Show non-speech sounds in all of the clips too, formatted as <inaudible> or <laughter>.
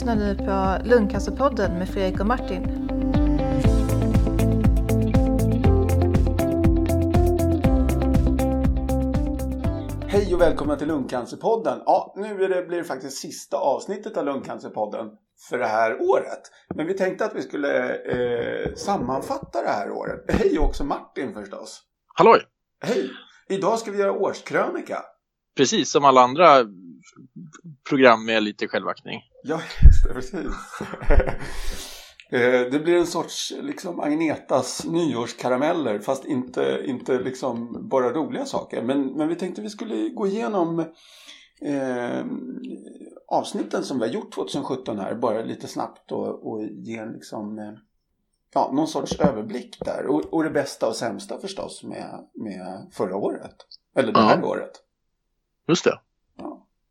lyssnar nu på Lungcancerpodden med Fredrik och Martin. Hej och välkomna till Lungcancerpodden. Ja, nu är det, blir det faktiskt sista avsnittet av Lungcancerpodden för det här året. Men vi tänkte att vi skulle eh, sammanfatta det här året. Hej också Martin förstås. Halloj! Hej! Idag ska vi göra årskrönika. Precis som alla andra program med lite självaktning. Ja, just det, precis. <laughs> Eh, det blir en sorts liksom Agnetas nyårskarameller fast inte, inte liksom bara roliga saker. Men, men vi tänkte vi skulle gå igenom eh, avsnitten som vi har gjort 2017 här bara lite snabbt och, och ge en liksom eh, ja, någon sorts överblick där. Och, och det bästa och sämsta förstås med, med förra året. Eller det här ja. året. Just det.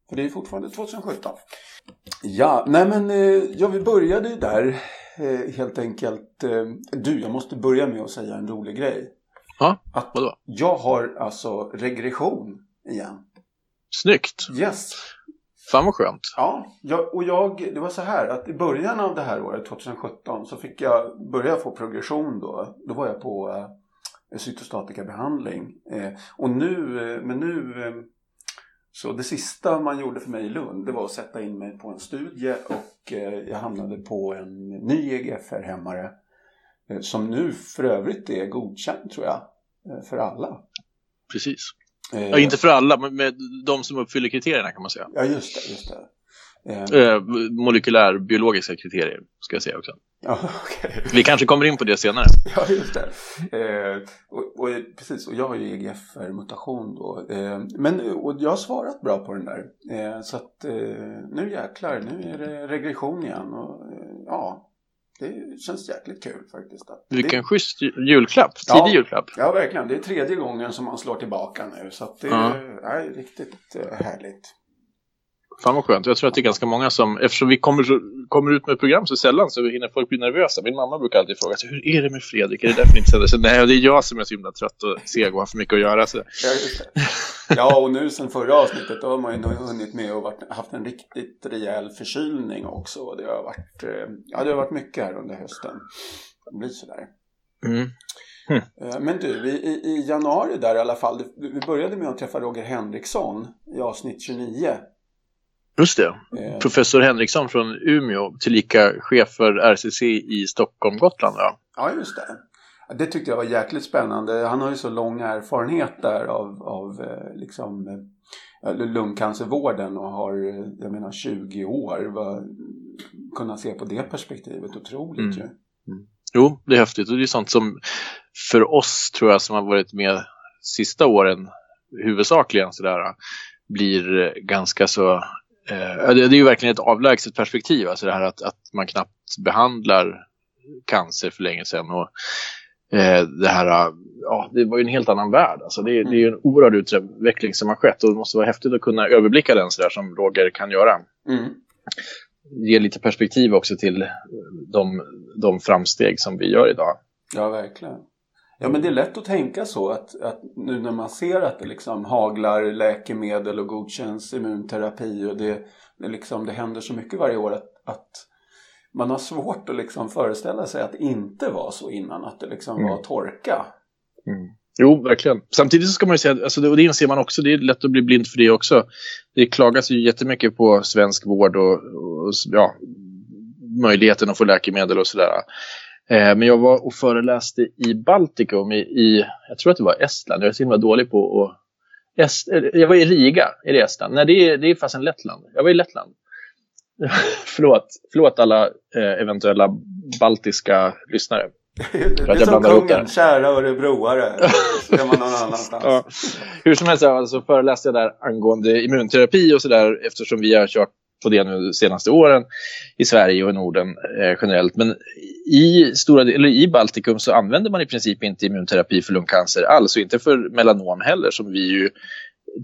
För det är fortfarande 2017. Ja, nej men eh, ja, vi började ju där eh, helt enkelt. Eh, du, jag måste börja med att säga en rolig grej. Ja, att vadå? Jag har alltså regression igen. Snyggt! Yes! Fan vad skönt. Ja, jag, och jag, det var så här att i början av det här året, 2017, så fick jag börja få progression då. Då var jag på eh, cytostatikabehandling. Eh, och nu, eh, men nu så det sista man gjorde för mig i Lund det var att sätta in mig på en studie och eh, jag hamnade på en ny EGFR-hämmare eh, som nu för övrigt är godkänd tror jag eh, för alla. Precis. Ja, inte för alla, men med de som uppfyller kriterierna kan man säga. Ja, just det. Just det. Eh, molekylärbiologiska kriterier ska jag säga också. Ja, <laughs> okay. Vi kanske kommer in på det senare. Ja, just det. Eh, och, och, precis, och jag har ju EGFR-mutation då. Eh, men och jag har svarat bra på den där. Eh, så att eh, nu jäklar, nu är det regression igen. Och, eh, ja, det känns jäkligt kul faktiskt. Vilken det... schysst julklapp, tidig ja, julklapp. Ja, verkligen. Det är tredje gången som man slår tillbaka nu. Så att det ja. är riktigt härligt. Fan vad skönt. Jag tror att det är ganska många som, eftersom vi kommer, kommer ut med program så sällan så hinner folk bli nervösa. Min mamma brukar alltid fråga sig, hur är det med Fredrik? Är det därför ni inte sänder sig? Nej, det är jag som är så himla trött och seg och har för mycket att göra. Så. Ja, och nu sen förra avsnittet då har man ju hunnit med och varit, haft en riktigt rejäl förkylning också. Det har varit, eh, ja, det har varit mycket här under hösten. Det blir sådär. Mm. Hm. Men du, i, i januari där i alla fall, vi började med att träffa Roger Henriksson i avsnitt 29 Just det. Eh. Professor Henriksson från Umeå, tillika chef för RCC i Stockholm, Gotland va? Ja, just det. Det tyckte jag var jäkligt spännande. Han har ju så lång erfarenhet där av, av eh, liksom, eh, lungcancervården och har, jag menar 20 år. Va, kunna se på det perspektivet otroligt mm. ju. Mm. Jo, det är häftigt och det är sånt som för oss tror jag som har varit med sista åren huvudsakligen sådär blir ganska så Eh, det, är ju verkligen ett avlägset perspektiv, alltså det här att, att man knappt behandlar cancer för länge sedan. Och, eh, det här, ja, det var ju en helt annan värld. Alltså det, det är ju en oerhörd utveckling som har skett och det måste vara häftigt att kunna överblicka den sådär som Roger kan göra. Mm. Ge lite perspektiv också till de, de framsteg som vi gör idag. Ja, verkligen. Ja men det är lätt att tänka så att, att nu när man ser att det liksom haglar läkemedel och godkänns immunterapi och det, det, liksom, det händer så mycket varje år att, att man har svårt att liksom föreställa sig att det inte var så innan, att det liksom mm. var torka. Mm. Jo, verkligen. Samtidigt så ska man ju säga, alltså, och det inser man också, det är lätt att bli blind för det också. Det klagas ju jättemycket på svensk vård och, och ja, möjligheten att få läkemedel och sådär. Eh, men jag var och föreläste i Baltikum, i, i, jag tror att det var Estland. Jag är så himla dålig på att... Est, eh, jag var i Riga, är det Estland? Nej, det är, det är fast en Lettland. Jag var i Lettland. <laughs> förlåt, förlåt alla eh, eventuella baltiska lyssnare. det är som kungen, kära örebroare. <laughs> Så är man någon annanstans. ja. Hur som helst alltså, föreläste jag där angående immunterapi och sådär eftersom vi har kört på det nu de senaste åren i Sverige och i Norden eh, generellt. Men i, stora, eller i Baltikum så använder man i princip inte immunterapi för lungcancer alls och inte för melanom heller som vi ju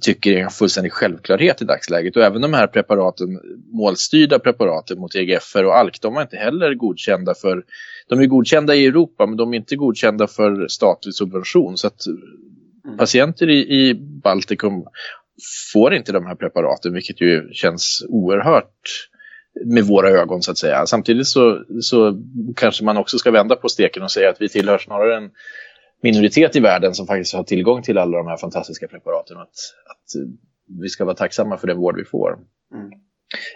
tycker är en fullständig självklarhet i dagsläget. Och även de här preparaten, målstyrda preparaten mot EGFR och ALK, de är inte heller godkända för, de är godkända i Europa men de är inte godkända för statlig subvention. Så att mm. patienter i, i Baltikum får inte de här preparaten vilket ju känns oerhört med våra ögon så att säga. Samtidigt så, så kanske man också ska vända på steken och säga att vi tillhör snarare en minoritet i världen som faktiskt har tillgång till alla de här fantastiska preparaten att, att vi ska vara tacksamma för den vård vi får. Mm.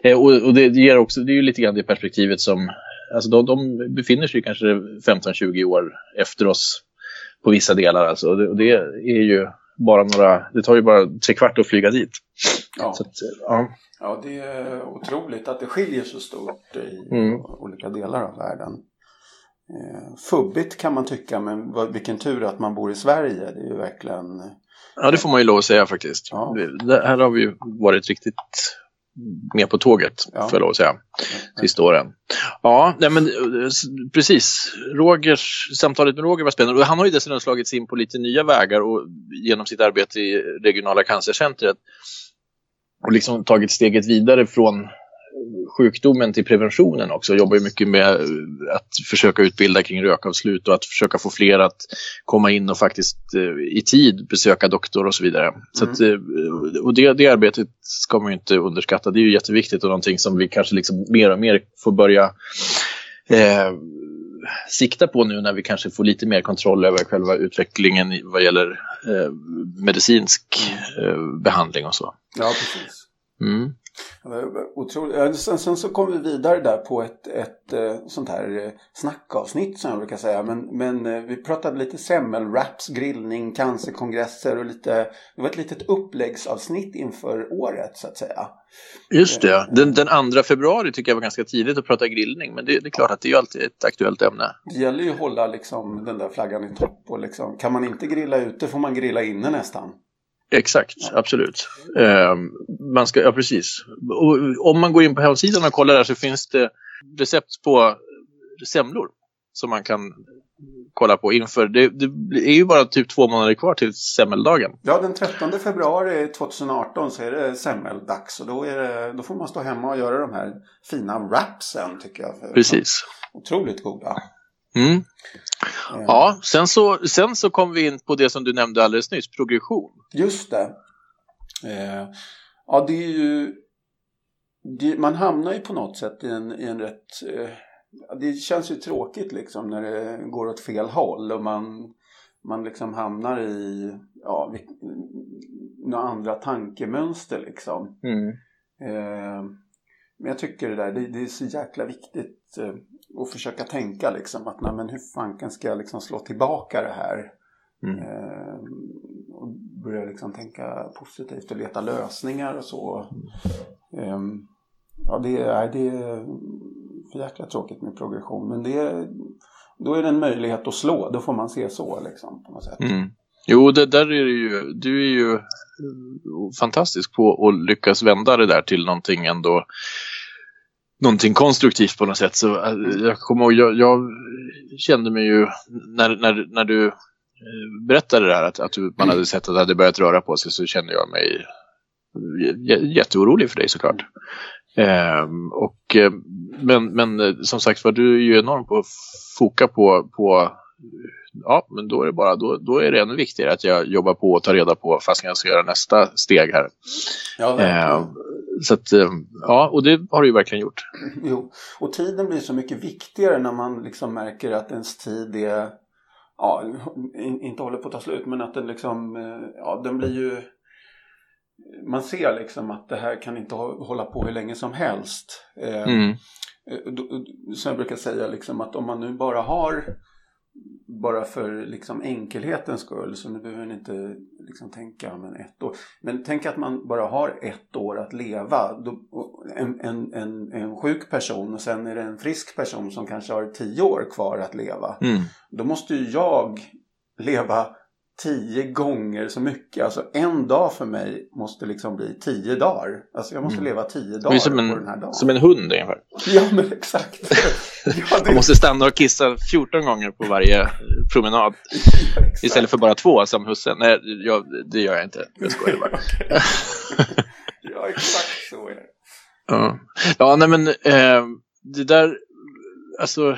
Eh, och, och det, ger också, det är ju lite grann det perspektivet som, alltså de, de befinner sig kanske 15-20 år efter oss på vissa delar alltså. Och det, och det, är ju bara några, det tar ju bara tre kvart att flyga dit. Ja. Att, ja. ja, det är otroligt att det skiljer så stort i mm. olika delar av världen. Eh, fubbigt kan man tycka, men vilken tur att man bor i Sverige. Det är ju verkligen... Ja, det får man ju lov att säga faktiskt. Ja. Det, här har vi ju varit riktigt med på tåget, ja. får jag lov att säga, sista åren. Ja, nej men precis. Rogers, samtalet med Roger var spännande. Han har ju dessutom slagit in på lite nya vägar och genom sitt arbete i regionala cancercentret och liksom tagit steget vidare från sjukdomen till preventionen också. Jobbar ju mycket med att försöka utbilda kring rökavslut och att försöka få fler att komma in och faktiskt eh, i tid besöka doktor och så vidare. Mm. Så att, eh, och det, det arbetet ska man ju inte underskatta. Det är ju jätteviktigt och någonting som vi kanske liksom mer och mer får börja eh, sikta på nu när vi kanske får lite mer kontroll över själva utvecklingen vad gäller eh, medicinsk eh, behandling och så. Ja, precis. Mm. Otroligt. Sen, sen så kom vi vidare där på ett, ett eh, sånt här eh, snackavsnitt som jag brukar säga. Men, men eh, vi pratade lite semmelwraps, grillning, cancerkongresser och lite, det var ett litet uppläggsavsnitt inför året så att säga. Just det, den, den andra februari tycker jag var ganska tidigt att prata grillning men det, det är klart att det är alltid ett aktuellt ämne. Det gäller ju att hålla liksom, den där flaggan i topp och liksom, kan man inte grilla ute får man grilla inne nästan. Exakt, absolut. Eh, man ska, ja, precis. Och om man går in på hemsidan och kollar där så finns det recept på semlor som man kan kolla på inför. Det, det, är ju bara typ två månader kvar till semmeldagen. Ja, den 13 februari 2018 så är det semmeldags och då, det, då får man stå hemma och göra de här fina wrapsen tycker jag. Precis. Otroligt goda. Mm. Ja, sen så, sen så kom vi in på det som du nämnde alldeles nyss, progression. Just det. Eh, ja, det är ju... Det, man hamnar ju på något sätt i en, i en rätt... Eh, det känns ju tråkigt liksom när det går åt fel håll och man, man liksom hamnar i ja, några andra tankemönster liksom. Mm. Eh, men jag tycker det där, det, det är så jäkla viktigt eh, att försöka tänka liksom att nej men hur fanken ska jag liksom slå tillbaka det här? Mm. Eh, och börja liksom tänka positivt och leta lösningar och så. Eh, ja, det är, det är för jäkla tråkigt med progression. Men det är, då är det en möjlighet att slå. Då får man se så liksom på något sätt. Mm. Jo, det där är ju, du är ju fantastisk på att lyckas vända det där till någonting ändå någonting konstruktivt på något sätt. Så äh, jag kommer ihåg, jag, jag kände mig ju när, när, när du eh, berättade det här att, att man hade sett att det hade börjat röra på sig så kände jag mig jätteorolig för dig såklart. Ehm, och, eh, men, men eh, som sagt var, du är ju enorm på att foka på, på ja, men då är det bara, då, då är det ännu viktigare att jag jobbar på och tar reda på fast jag ska göra nästa steg här. Ja, eh, så att, eh, ja, och det har du ju verkligen gjort. Jo, och tiden blir så mycket viktigare när man liksom märker att ens tid är, ja, inte håller på att ta slut, men att den liksom, eh, ja, den blir ju man ser liksom att det här kan inte hålla på hur länge som helst. Eh, mm. Så jag brukar säga liksom att om man nu bara har bara för liksom enkelhetens skull så nu behöver ni inte liksom tänka men ett år. Men tänk att man bara har ett år att leva. En, en, en, en sjuk person och sen är det en frisk person som kanske har tio år kvar att leva. Mm. Då måste ju jag leva tio gånger så mycket. Alltså en dag för mig måste liksom bli tio dagar. Alltså jag måste mm. leva tio dagar en, på den här dagen. Som en hund ungefär. Ja men exakt. Ja. <laughs> Man måste stanna och kissa 14 gånger på varje promenad. Istället för bara två som husse. Nej, jag, det gör jag inte. Jag skojar bara. <laughs> ja exakt så är det. Ja, ja nej men eh, det där, alltså,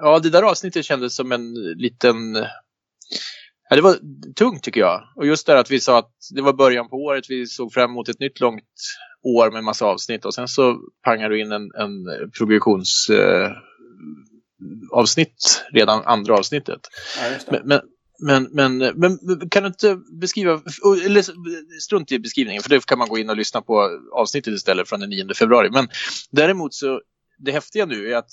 ja det där avsnittet kändes som en liten Ja, det var tungt tycker jag. Och just det att vi sa att det var början på året, vi såg fram emot ett nytt långt år med massa avsnitt och sen så pangar du in en, en eh, redan andra avsnittet. Ja, men, men, men, men, kan du inte beskriva, eller strunt i beskrivningen för det kan man gå in och lyssna på avsnittet istället från den 9 februari. Men däremot så det häftiga nu är att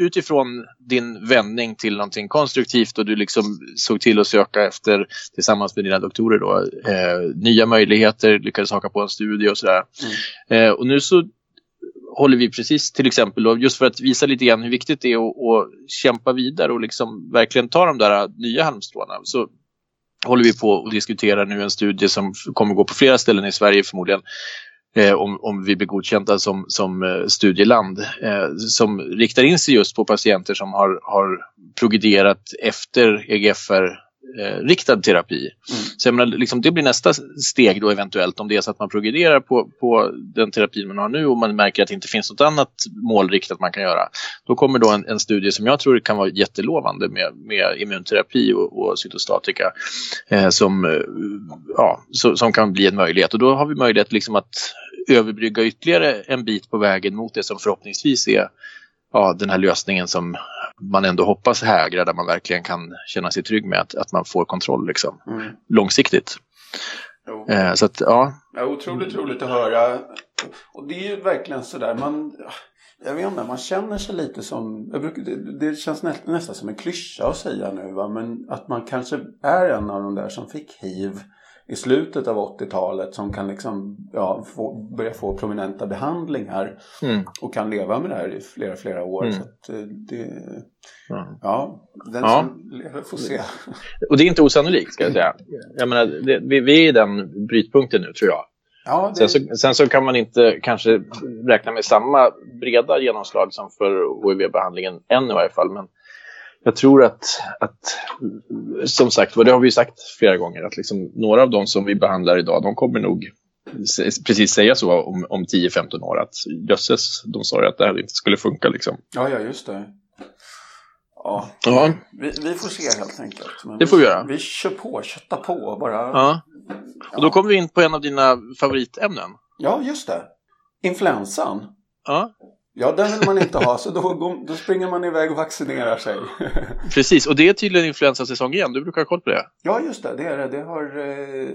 utifrån din vändning till någonting konstruktivt och du liksom såg till att söka efter tillsammans med dina doktorer då, eh, nya möjligheter, lyckades haka på en studie och sådär. Mm. Eh, och nu så håller vi precis till exempel då, just för att visa lite grann hur viktigt det är att, att kämpa vidare och liksom verkligen ta de där nya halmstråna. Så håller vi på att diskutera nu en studie som kommer gå på flera ställen i Sverige förmodligen eh, om, om vi blir godkända som, som eh, studieland eh, som riktar in sig just på patienter som har, har progrederat efter EGFR eh, riktad terapi. Mm. Så jag menar, liksom, det blir nästa steg då eventuellt om det är så att man progrederar på, på den terapin man har nu och man märker att det inte finns något annat målriktat man kan göra. Då kommer då en, en studie som jag tror kan vara jättelovande med, med immunterapi och, och cytostatika eh, som, eh, ja, så, som kan bli en möjlighet. Och då har vi möjlighet liksom att överbrygga ytterligare en bit på vägen mot det som förhoppningsvis är ja, den här lösningen som man ändå hoppas hägrar, där man verkligen kan känna sig trygg med att, att man får kontroll liksom, mm. långsiktigt. Eh, så att, ja. ja. Otroligt roligt att höra. Och det är ju verkligen sådär, man, jag vet inte, man känner sig lite som, brukar, det, det, känns nä, nästan som en klyscha att säga nu, va? men att man kanske är en av de där som fick hiv i slutet av 80-talet som kan liksom, ja, få, börja få prominenta behandlingar mm. och kan leva med det här i flera, flera år. Mm. Så eh, det. Ja, den ja. som lever får se. <laughs> Och det är inte osannolikt ska jag säga. Jag menar, det, vi, vi är i den brytpunkten nu tror jag. Ja, det... sen, så, sen, så, kan man inte kanske räkna med samma breda genomslag som för HIV-behandlingen än i varje fall. Men jag tror att, att, som sagt det har vi sagt flera gånger, att liksom, några av de som vi behandlar idag, de kommer nog precis säga så om, om 10-15 år, att jösses, de sa ju att det här inte skulle funka. Liksom. Ja, ja, just det. Ja, ja. Vi, vi, får se helt enkelt. Men det får vi göra. Vi kör på, köttar på bara. Ja. Och då kommer vi in på en av dina favoritämnen. Ja, just det. Influensan. Ja. Ja, den vill man inte ha, så då, då springer man iväg och vaccinerar sig. Precis, och det är tydligen influensasäsong igen. Du brukar ha koll på det. Ja, just det. Det, är det. det har eh,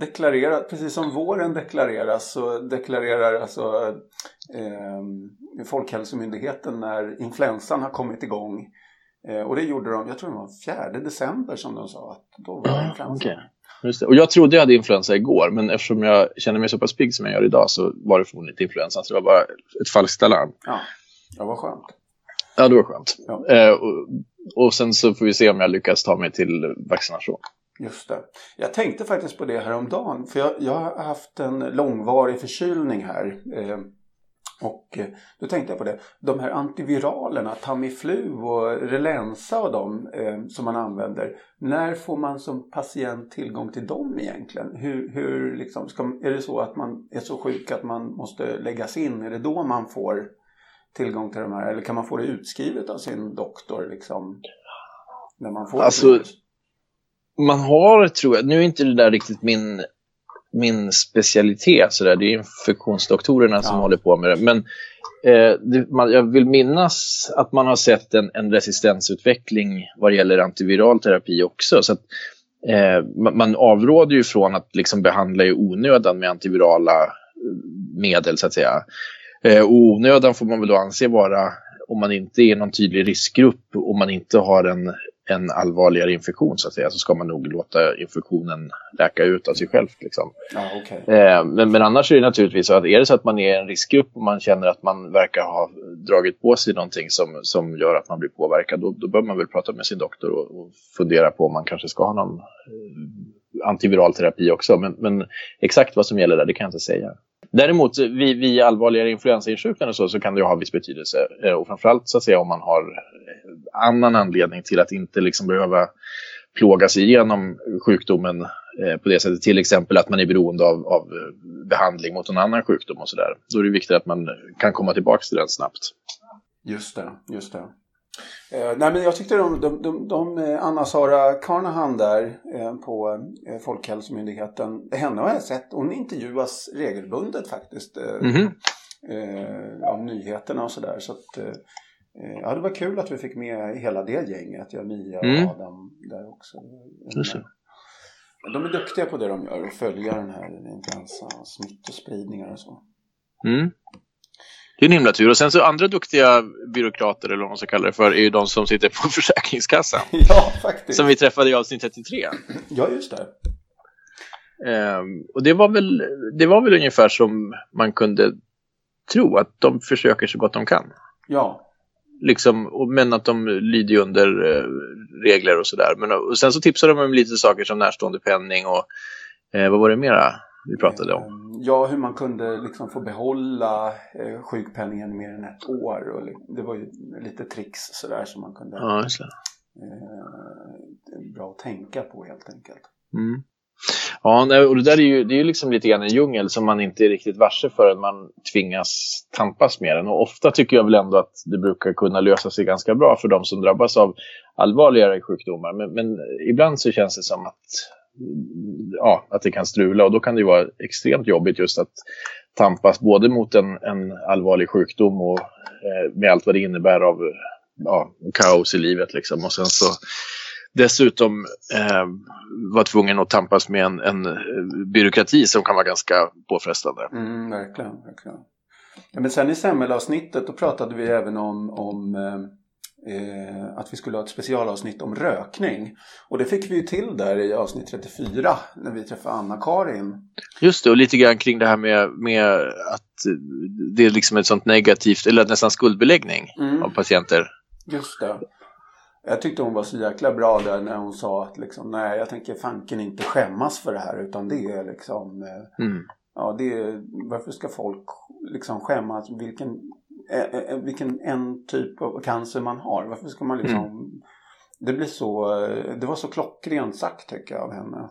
deklarerat, precis som våren deklareras, så deklarerar alltså eh, Folkhälsomyndigheten när influensan har kommit igång. Eh, och det gjorde de, jag tror det var 4 december som de sa, att då var det influensan. Okay. Just det. Och jag trodde jag hade influensa igår, men eftersom jag känner mig så pass pigg som jag gör idag så var det förmodligen inte influensa. Så det var bara ett falskt alarm. Ja, det var skönt. Ja, det var skönt. Ja. Eh, och, och sen så får vi se om jag lyckas ta mig till vaccination. Just det. Jag tänkte faktiskt på det här om dagen, för jag, jag har haft en långvarig förkylning här. Eh, och eh, då tänkte jag på det. De här antiviralerna, Tamiflu och Relensa och de eh, som man använder. När får man som patient tillgång till dem egentligen? Hur, hur liksom, ska, är det så att man är så sjuk att man måste läggas in? Är det då man får tillgång till de här? Eller kan man få det utskrivet av sin doktor liksom? När man får alltså, det? Man har, tror jag, nu är inte det där riktigt min min specialitet. Så där. Det är infektionsdoktorerna som håller på med det. Men eh, det, man, jag vill minnas att man har sett en, en resistensutveckling vad gäller antiviral terapi också. Så att, eh, man, man avråder ju från att liksom behandla i onödan med antivirala eh, medel så att säga. Eh, och onödan får man väl då anse vara om man inte är någon tydlig riskgrupp och man inte har en en allvarligare infektion så att säga så ska man nog låta infektionen läka ut av sig själv. Liksom. Ja, okay. eh, men, men, annars är det naturligtvis så att är det så att man är en riskgrupp och man känner att man verkar ha dragit på sig någonting som, som gör att man blir påverkad då, då bör man väl prata med sin doktor och, och fundera på om man kanske ska ha någon eh, antiviral terapi också. Men, men exakt vad som gäller där, det kan jag inte säga. Däremot eh, vid, vid allvarligare influensainsjuknande så, så kan det ha viss betydelse. Eh, och framförallt så att säga om man har eh, annan anledning till att inte liksom behöva plåga sig igenom sjukdomen eh, på det sättet. Till exempel att man är beroende av, av behandling mot en annan sjukdom och sådär. Då är det viktigt att man kan komma tillbaka till den snabbt. Just det, just det. Eh, nej men jag tyckte de, de, de, de eh, Anna-Sara Carnahan där eh, på eh, Folkhälsomyndigheten, henne har jag sett, hon intervjuas regelbundet faktiskt. Eh, av nyheterna och sådär. Så att, ja, det var kul att vi fick med hela det gänget. Jag, Mia och Mm. Adam där också. De är duktiga på det de gör och följa den här influensa, smittospridningar och så. Mm. Det är en himla tur. Och sen så andra duktiga byråkrater, eller vad man ska kalla det för, är ju de som sitter på <laughs> Försäkringskassan. <laughs> ja, faktiskt. Som vi träffade i avsnitt 33. Ja, just det. Ehm, och det var, väl, det var väl ungefär som man kunde tro, att de försöker så gott de kan. Ja, Liksom, men att de lyder under eh, regler och sådär. Men och sen så tipsade de om lite saker som närstående penning och eh, vad var det mera vi pratade om? Eh, Ja, hur man kunde liksom få behålla eh, sjukpenningen mer än ett år. Och det var ju lite tricks sådär som man kunde... Ja. Eh, bra att tänka på helt enkelt. Mm. Ja, och det där är ju, det är ju liksom lite grann en djungel som man inte är riktigt varse förrän man tvingas tampas med den. Och ofta tycker jag väl ändå att det brukar kunna lösa sig ganska bra för de som drabbas av allvarligare sjukdomar. Men, men ibland så känns det som att, ja, att det kan strula och då kan det ju vara extremt jobbigt just att tampas både mot en, en allvarlig sjukdom och eh, med allt vad det innebär av ja, kaos i livet. Liksom. Och sen så dessutom eh, vara tvungen att tampas med en, en eh, byråkrati som kan vara ganska påfrestande. Mm, verkligen, verkligen. Ja, men sen i semmelavsnittet då pratade vi även om, om eh, eh, att vi skulle ha ett specialavsnitt om rökning. Och det fick vi ju till där i avsnitt 34 när vi träffade Anna-Karin. Just det, och lite grann kring det här med, med att det är liksom ett sånt negativt, eller nästan skuldbeläggning Mm. av patienter. Just det. Jag tyckte hon var så jäkla bra där när hon sa att liksom, nej jag tänker fanken inte skämmas för det här utan det är liksom eh, Mm. Ja, det är, varför ska folk liksom skämmas vilken, vilken en typ av cancer man har? Varför ska man liksom... Det blir så, eh, det var så klockrent sagt tycker jag av henne.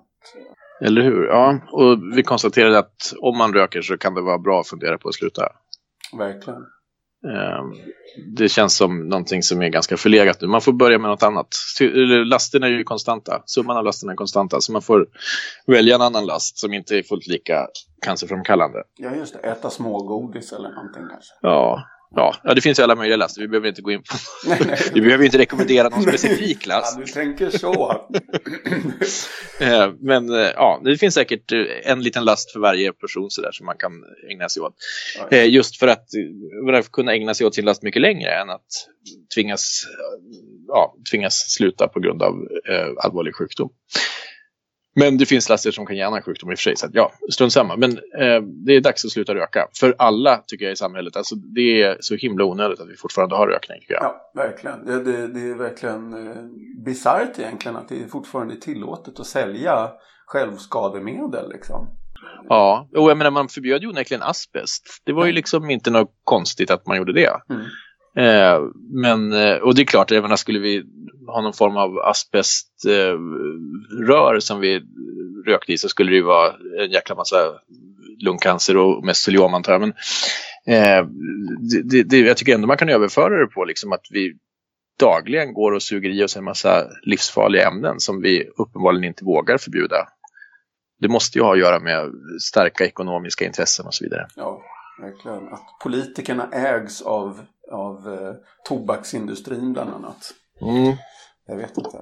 Eller hur? Ja, och vi konstaterade att om man röker så kan det vara bra att fundera på att sluta. Verkligen. Eh, Det känns som någonting som är ganska förlegat nu. Man får börja med något annat. Lasterna är ju konstanta. Summan av lasterna är konstanta. Så man får välja en annan last som inte är fullt lika cancerframkallande. Ja, just det. Äta smågodis eller någonting kanske. Ja, ja. ja det finns ju alla möjliga laster. Vi behöver inte gå in på... <laughs> Vi behöver inte rekommendera någon specifik Ja, last. du tänker så. <laughs> Eh, Men eh, ja, det finns säkert eh, en liten last för varje person så där, som man kan ägna sig åt. Ja, Just för att, för att kunna ägna sig åt sin last mycket längre än att tvingas, ja, tvingas sluta på grund av allvarlig sjukdom. Men det finns laster som kan ge annan sjukdom i och för sig. Så att, ja, strunt samma. Men eh, det är dags att sluta röka. För alla, tycker jag, i samhället. Alltså, det är så himla onödigt att vi fortfarande har rökning, tycker jag. Ja, verkligen. Det, det, det är verkligen eh, bisarrt egentligen att det fortfarande är tillåtet att sälja självskademedel liksom. Ja, och jag menar, man förbjöd ju onekligen asbest. Det var ju liksom inte något konstigt att man gjorde det. Mm. Eh, men, eh, och det är klart, även skulle vi ha någon form av asbeströr eh, som vi rökte i så skulle det ju vara en jäkla massa lungcancer och mesoteliom antar jag. Men eh, det, det, det, jag tycker ändå man kan överföra det på liksom att vi dagligen går och suger i oss en massa livsfarliga ämnen som vi uppenbarligen inte vågar förbjuda. Det måste ju ha att göra med starka ekonomiska intressen och så vidare. Ja, verkligen. Att politikerna ägs av, av eh, tobaksindustrin bland annat. Jag vet inte.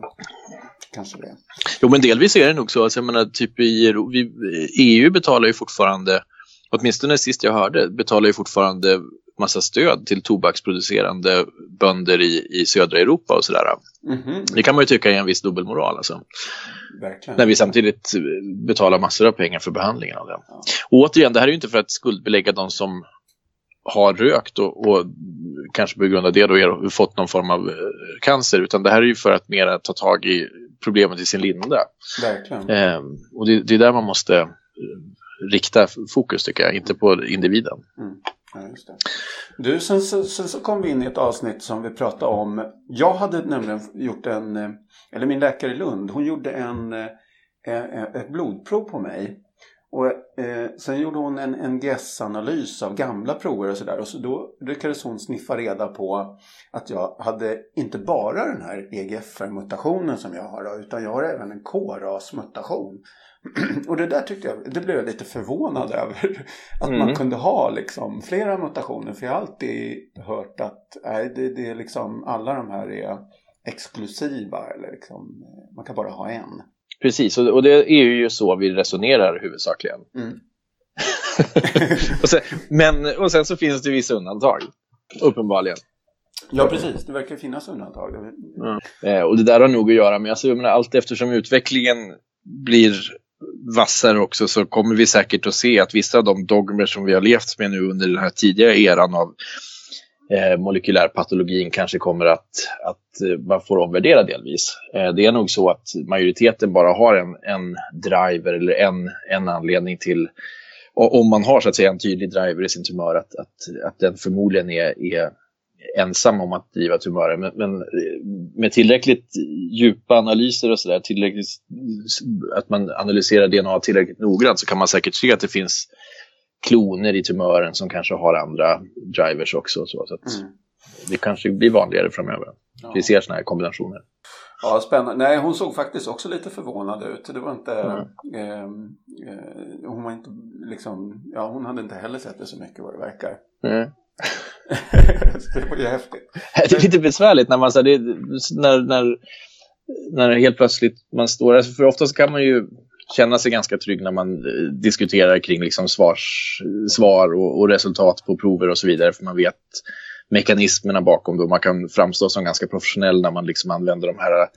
Kanske det. Jo, men delvis är det nog så. Alltså, jag menar, typ i vi, EU betalar ju fortfarande, åtminstone sist jag hörde, betalar ju fortfarande massa stöd till tobaksproducerande bönder i, i södra Europa och sådär. Mhm, Det kan man ju tycka är en viss dubbelmoral. Alltså. Verkligen. När vi samtidigt betalar massor av pengar för behandlingen av det. Ja. Och återigen, det här är ju inte för att skuldbelägga de som har rökt och, och kanske på grund av det då er- fått någon form av eh, cancer, utan det här är ju för att mera ta tag i problemet i sin linda. Verkligen. Eh, och det, det är där man måste eh, rikta fokus tycker jag, inte på individen. Ja, just det. Du, sen, så- sen så kom vi in i ett avsnitt som vi pratade om. Jag hade nämligen gjort en, eh, eller min läkare i Lund, hon gjorde en, eh, eh, ett blodprov på mig. Och eh, sen gjorde hon en NGS-analys av gamla prover och sådär. Och så då lyckades hon sniffa reda på att jag hade inte bara den här EGFR-mutationen som jag har. Utan jag har även en KRAS-mutation. <clears throat> och det där tyckte jag, det blev jag lite förvånad <laughs> över. Att mm. man kunde ha liksom flera mutationer. För jag har alltid hört att nej, det, det är liksom alla de här är exklusiva. Eller liksom, man kan bara ha en. Precis, och, det är ju så vi resonerar huvudsakligen. Mm. <laughs> och, sen, men, och sen så finns det vissa undantag, uppenbarligen. Ja, precis. Det verkar finnas undantag. Mm. Eh, och det där har nog att göra med, alltså, jag menar, allt eftersom utvecklingen blir vassare också så kommer vi säkert att se att vissa av de dogmer som vi har levt med nu under den här tidiga eran av eh, molekylärpatologin kanske kommer att, att eh, man får omvärdera delvis. Eh, det är nog så att majoriteten bara har en, en driver eller en, en anledning till om man har så att säga en tydlig driver i sin tumör att, att, att den förmodligen är, är ensam om att driva tumörer. Men, men med tillräckligt djupa analyser och sådär, tillräckligt att man analyserar DNA tillräckligt noggrant så kan man säkert se att det finns kloner i tumören som kanske har andra drivers också. Så, så mm. Det kanske blir vanligare framöver. Ja. Vi ser sådana här kombinationer. Ja, spännande. Nej, hon såg faktiskt också lite förvånad ut. Det var inte... Mm. Eh, eh, hon var inte liksom... Ja, hon hade inte heller sett det så mycket vad det verkar. Mm. <laughs> det var ju häftigt. <laughs> Det är lite besvärligt när man... Så det, när, när, när helt plötsligt man står... där. för oftast kan man ju känna sig ganska trygg när man eh, diskuterar kring liksom svars, svar och, och, resultat på prover och så vidare. För man vet mekanismerna bakom det. Man kan framstå som ganska professionell när man liksom använder de här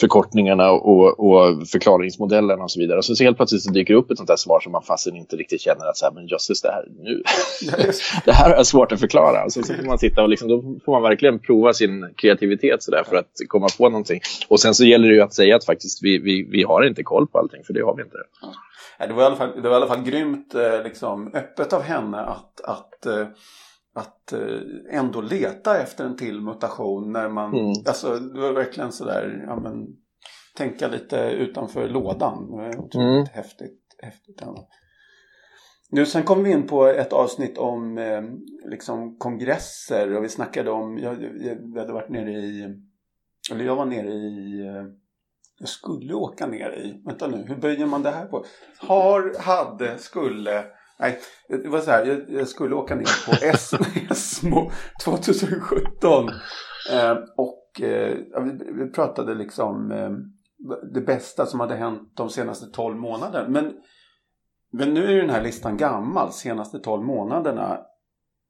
förkortningarna och, och förklaringsmodellerna och så vidare. Och så, så helt plötsligt så dyker det upp ett sånt där svar som man fastän inte riktigt känner att så här, men jösses, det här, nu, <laughs> det här är svårt att förklara. Och så, så får man sitta och liksom, då får man verkligen prova sin kreativitet så där för att komma på någonting. Och sen så gäller det ju att säga att faktiskt vi, vi, vi har inte koll på allting, för det har vi inte. Ja. Det var i alla fall, det var i alla fall grymt eh, liksom, öppet av henne att, att eh, att eh, ändå leta efter en till mutation när man, mm. alltså det var verkligen sådär, ja men tänka lite utanför lådan. Det var otroligt mm. häftigt. häftigt ändå. Nu sen kom vi in på ett avsnitt om eh, liksom kongresser och vi snackade om, jag, jag, hade varit nere i, eller jag var nere i, eh, jag skulle åka ner i, vänta nu, hur böjer man det här på? Har, hade, skulle Nej, det var så här. Jag, jag skulle åka ner på <laughs> Esmo 2017. Eh, och eh, vi, vi, pratade liksom eh, det bästa som hade hänt de senaste 12 månaderna. Men, men nu är den här listan gammal, senaste 12 månaderna.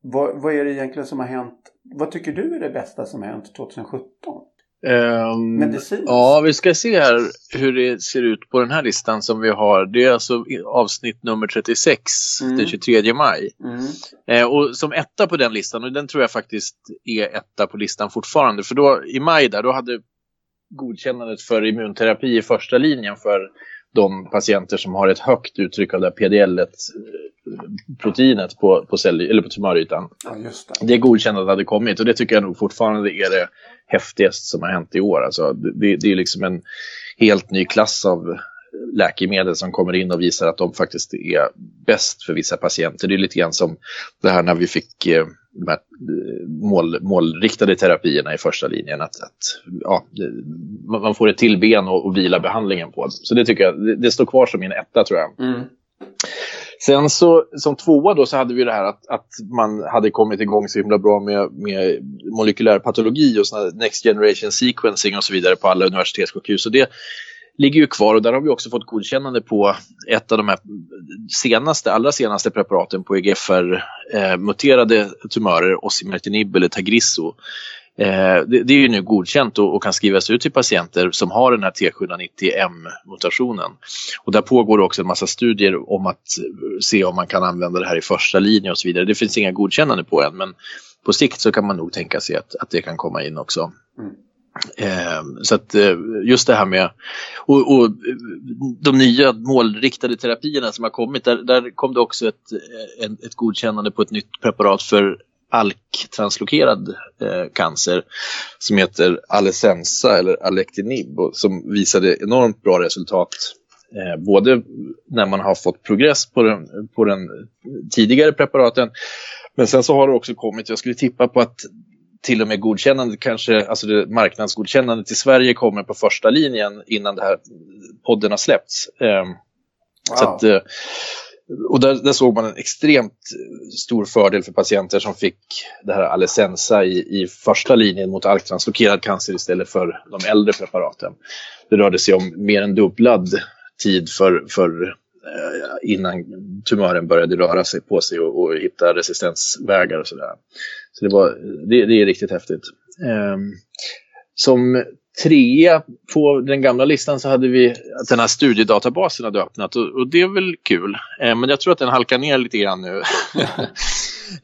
Vad, vad är det egentligen som har hänt? Vad tycker du är det bästa som har hänt 2017? Um, Medicin? Ja, vi ska se här hur det ser ut på den här listan som vi har. Det är alltså avsnitt nummer 36, mm. den 23 maj. Mm. Eh, och som etta på den listan, och den tror jag faktiskt är etta på listan fortfarande. För då i maj där, då hade godkännandet för immunterapi i första linjen för de patienter som har ett högt uttryck av det PDL-proteinet på, på, cell, eller på tumörytan. Ja, det. det godkännandet hade kommit och det tycker jag nog fortfarande är det häftigaste som har hänt i år. Alltså, det, det är liksom en helt ny klass av läkemedel som kommer in och visar att de faktiskt är bäst för vissa patienter. Det är lite grann som det här när vi fick eh, de här eh, mål, målriktade terapierna i första linjen. Att, att ja, man får ett till ben och, och vila behandlingen på. Så det tycker jag, det, det står kvar som min etta tror jag. Mm. Sen så som tvåa då så hade vi det här att, att man hade kommit igång så himla bra med, med molekylär patologi och såna next generation sequencing och så vidare på alla universitetssjukhus. Och det ligger ju kvar och där har vi också fått godkännande på ett av de här senaste, allra senaste preparaten på EGFR-muterade eh, tumörer, osimertinib eller Tagrisso. Eh, det, det, är ju nu godkänt och, och, kan skrivas ut till patienter som har den här T790M-mutationen. Och där pågår också en massa studier om att se om man kan använda det här i första linje och så vidare. Det finns inga godkännande på än men på sikt så kan man nog tänka sig att, att det kan komma in också. Mm. Eh, så att eh, just det här med och, och, de nya målriktade terapierna som har kommit, där, där kom det också ett, eh, ett, ett godkännande på ett nytt preparat för ALK-translokerad eh, cancer som heter Alecensa eller Alectinib och som visade enormt bra resultat Eh, både när man har fått progress på den, på den tidigare preparaten, men sen så har det också kommit, jag skulle tippa på att till och med godkännande kanske, alltså det marknadsgodkännandet i Sverige kommer på första linjen innan det här podden har släppts. Eh, wow. så att, eh, och där, där, såg man en extremt stor fördel för patienter som fick det här Alecensa i, i första linjen mot alktranslokerad cancer istället för de äldre preparaten. Det rörde sig om mer än dubblad tid för, för eh, innan tumören började röra sig på sig och, och hitta resistensvägar och sådär. Så det, var, det, det är riktigt häftigt. Eh, som trea på den gamla listan så hade vi att den här studiedatabasen hade öppnat och, och det är väl kul. Eh, men jag tror att den halkar ner lite grann nu.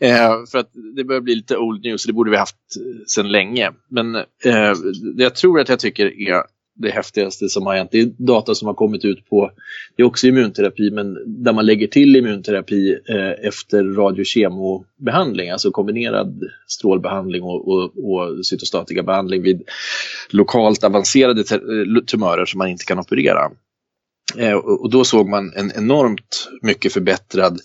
<laughs> eh, för att det börjar bli lite old news, det borde vi haft sedan länge. Men eh, det jag tror att jag tycker är det häftigaste som har hänt. Det är data som har kommit ut på, det är också immunterapi, men där man lägger till immunterapi eh, efter radiokemobehandling, alltså kombinerad strålbehandling och, och, och cytostatika behandling vid lokalt avancerade eh, tumörer som man inte kan operera. Eh, och då såg man en enormt mycket förbättrad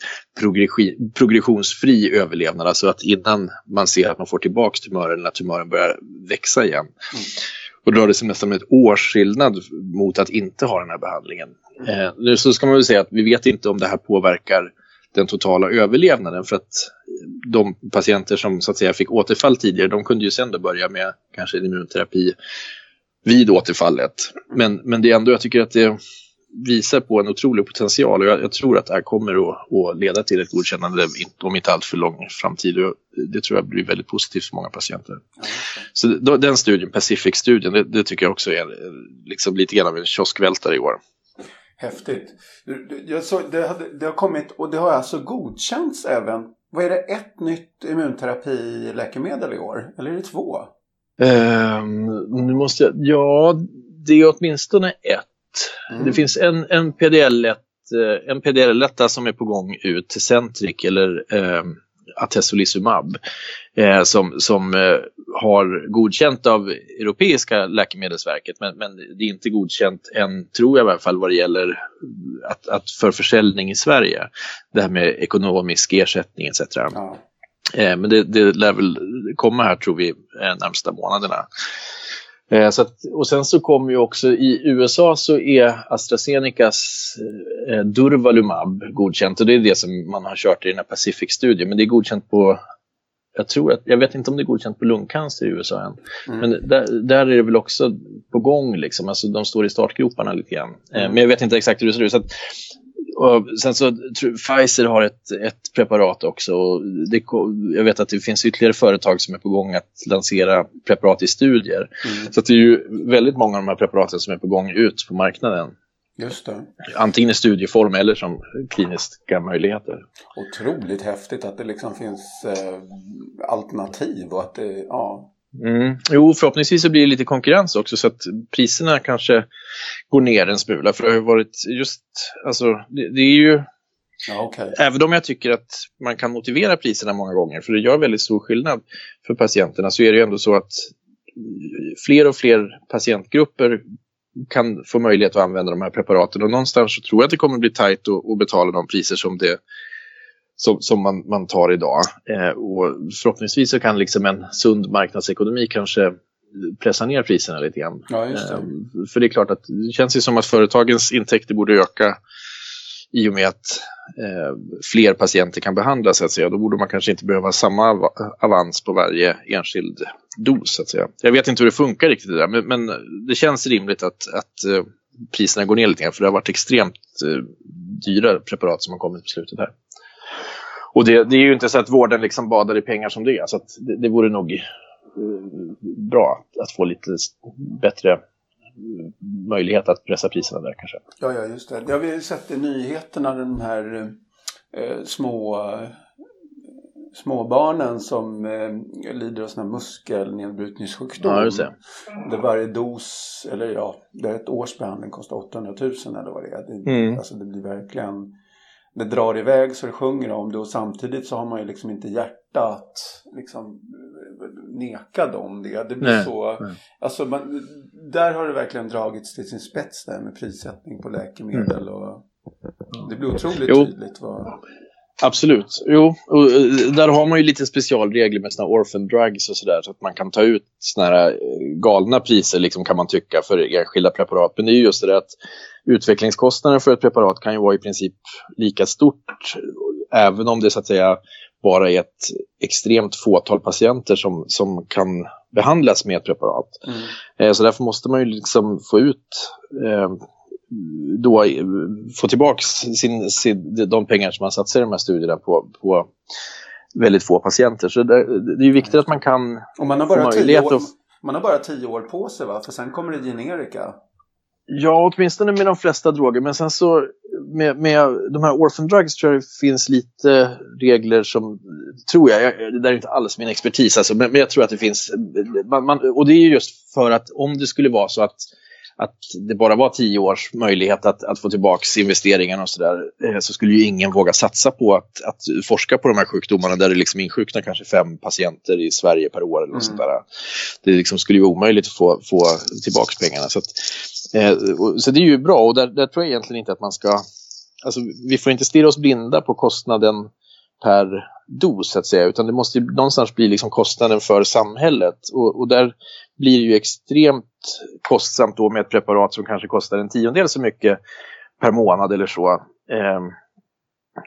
progressionsfri överlevnad, alltså att innan man ser att man får tillbaka tumören, när tumören börjar växa igen. Mm. Och då rör det sig nästan om ett års skillnad mot att inte ha den här behandlingen. Eh, nu så ska man väl säga att vi vet inte om det här påverkar den totala överlevnaden för att de patienter som så att säga fick återfall tidigare de kunde ju sen då börja med kanske immunterapi vid återfallet. Men, men det är ändå, jag tycker att det visar på en otrolig potential och jag, jag tror att det här kommer att, att, leda till ett godkännande om inte allt för lång framtid. Och det tror jag blir väldigt positivt för många patienter. Ja, Så då, den studien, Pacific-studien, det, det, tycker jag också är liksom lite grann av en kioskvältare i år. Häftigt. Jag så, det, hade, det har kommit och det har alltså godkänts även. Vad är det, ett nytt immunterapiläkemedel i år? Eller är det två? Um, nu måste jag, ja, det är åtminstone ett. Mm. Det finns en, en PDL-1 eh, en PDL som är på gång ut, till Centric eller eh, Atezolizumab, eh, som, som eh, har godkänt av Europeiska läkemedelsverket men, men det är inte godkänt än, tror jag i alla fall, vad det gäller att, att för försäljning i Sverige. Det här med ekonomisk ersättning etc. Ja. Eh, men det, det lär väl komma här tror vi eh, närmsta månaderna. Eh, så att, och sen så kommer ju också i USA så är AstraZenecas eh, Durvalumab godkänt och det är det som man har kört i den här Pacific-studien. Men det är godkänt på, jag tror att, jag vet inte om det är godkänt på lungcancer i USA än. Mm. Men där, där, är det väl också på gång liksom, alltså de står i startgroparna lite grann. Eh, mm. men jag vet inte exakt hur det ser ut. Så att, och sen så Pfizer har ett, ett preparat också. Och det, jag vet att det finns ytterligare företag som är på gång att lansera preparat i studier. Mm. Så det är ju väldigt många av de här preparaten som är på gång ut på marknaden. Just det. Antingen i studieform eller som kliniska möjligheter. Otroligt häftigt att det liksom finns eh, alternativ och att det, ja, Mm. Jo, förhoppningsvis så blir det lite konkurrens också så att priserna kanske går ner en smula. För det har ju varit just, alltså det, det är ju, ja, okay. även om jag tycker att man kan motivera priserna många gånger, för det gör väldigt stor skillnad för patienterna, så är det ju ändå så att fler och fler patientgrupper kan få möjlighet att använda de här preparaten och någonstans så tror jag att det kommer bli tajt att betala de priser som det som, som man, man tar idag. Eh, och förhoppningsvis så kan liksom en sund marknadsekonomi kanske pressa ner priserna lite grann. Ja, det. Eh, för det är klart att det känns ju som att företagens intäkter borde öka i och med att eh, fler patienter kan behandlas. Så att säga. Då borde man kanske inte behöva samma av avans på varje enskild dos. Så att säga. Jag vet inte hur det funkar riktigt det där, men, men det känns rimligt att, att eh, priserna går ner lite grann för det har varit extremt eh, dyra preparat som har kommit på slutet här. Och det, det, är ju inte så att vården liksom badar i pengar som det är. Så det, det vore nog bra att få lite bättre möjlighet att pressa priserna där kanske. Ja, ja just det. Det har vi sett i nyheterna, den här eh, små småbarnen som eh, lider av här muskelnedbrytningssjukdom. Ja, det. Där varje dos, eller ja, där ett års behandling kostar 800 000 eller vad det är. Det, mm. Alltså det blir verkligen det drar iväg så det sjunger om det och samtidigt så har man ju liksom inte hjärta att liksom neka dem det. Det blir nej, så, nej. alltså man, där har det verkligen dragits till sin spets där med prissättning på läkemedel. Och det blir otroligt Jo. tydligt vad... Absolut. Jo, och eh, där har man ju lite specialregler med såna orphan drugs och sådär. Så att man kan ta ut såna här eh, galna priser liksom kan man tycka för enskilda preparat. Men det är ju just det där att utvecklingskostnaden för ett preparat kan ju vara i princip lika stort. Även om det så att säga bara är ett extremt fåtal patienter som, som kan behandlas med ett preparat. Mm. Eh, Så därför måste man ju liksom få ut eh, då eh, få tillbaka sin, sin, de pengar som man satsar i de här studierna på, på väldigt få patienter. Så det, det är ju viktigt att man kan Och man har, få bara tio möjlighet år, att... man har bara tio år på sig va? För sen kommer det generika. Ja, åtminstone med de flesta droger. Men sen så med, med de här orphan drugs tror jag det finns lite regler som, tror jag, jag det där är inte alls min expertis alltså, men, men jag tror att det finns, man, man, och det är just för att om det skulle vara så att att det bara var tio års möjlighet att, att få tillbaka investeringarna och sådär, eh, så skulle ju ingen våga satsa på att, att forska på de här sjukdomarna där det liksom insjuknar kanske fem patienter i Sverige per år eller Mm. sånt där. Det liksom skulle ju vara omöjligt att få, få tillbaka pengarna. Så, att, eh, så det är ju bra och där, där tror jag egentligen inte att man ska, alltså vi får inte stirra oss blinda på kostnaden per dos så att säga, utan det måste någonstans bli liksom kostnaden för samhället. Och, och där blir det ju extremt kostsamt då med ett preparat som kanske kostar en tiondel så mycket per månad eller så. Ehm,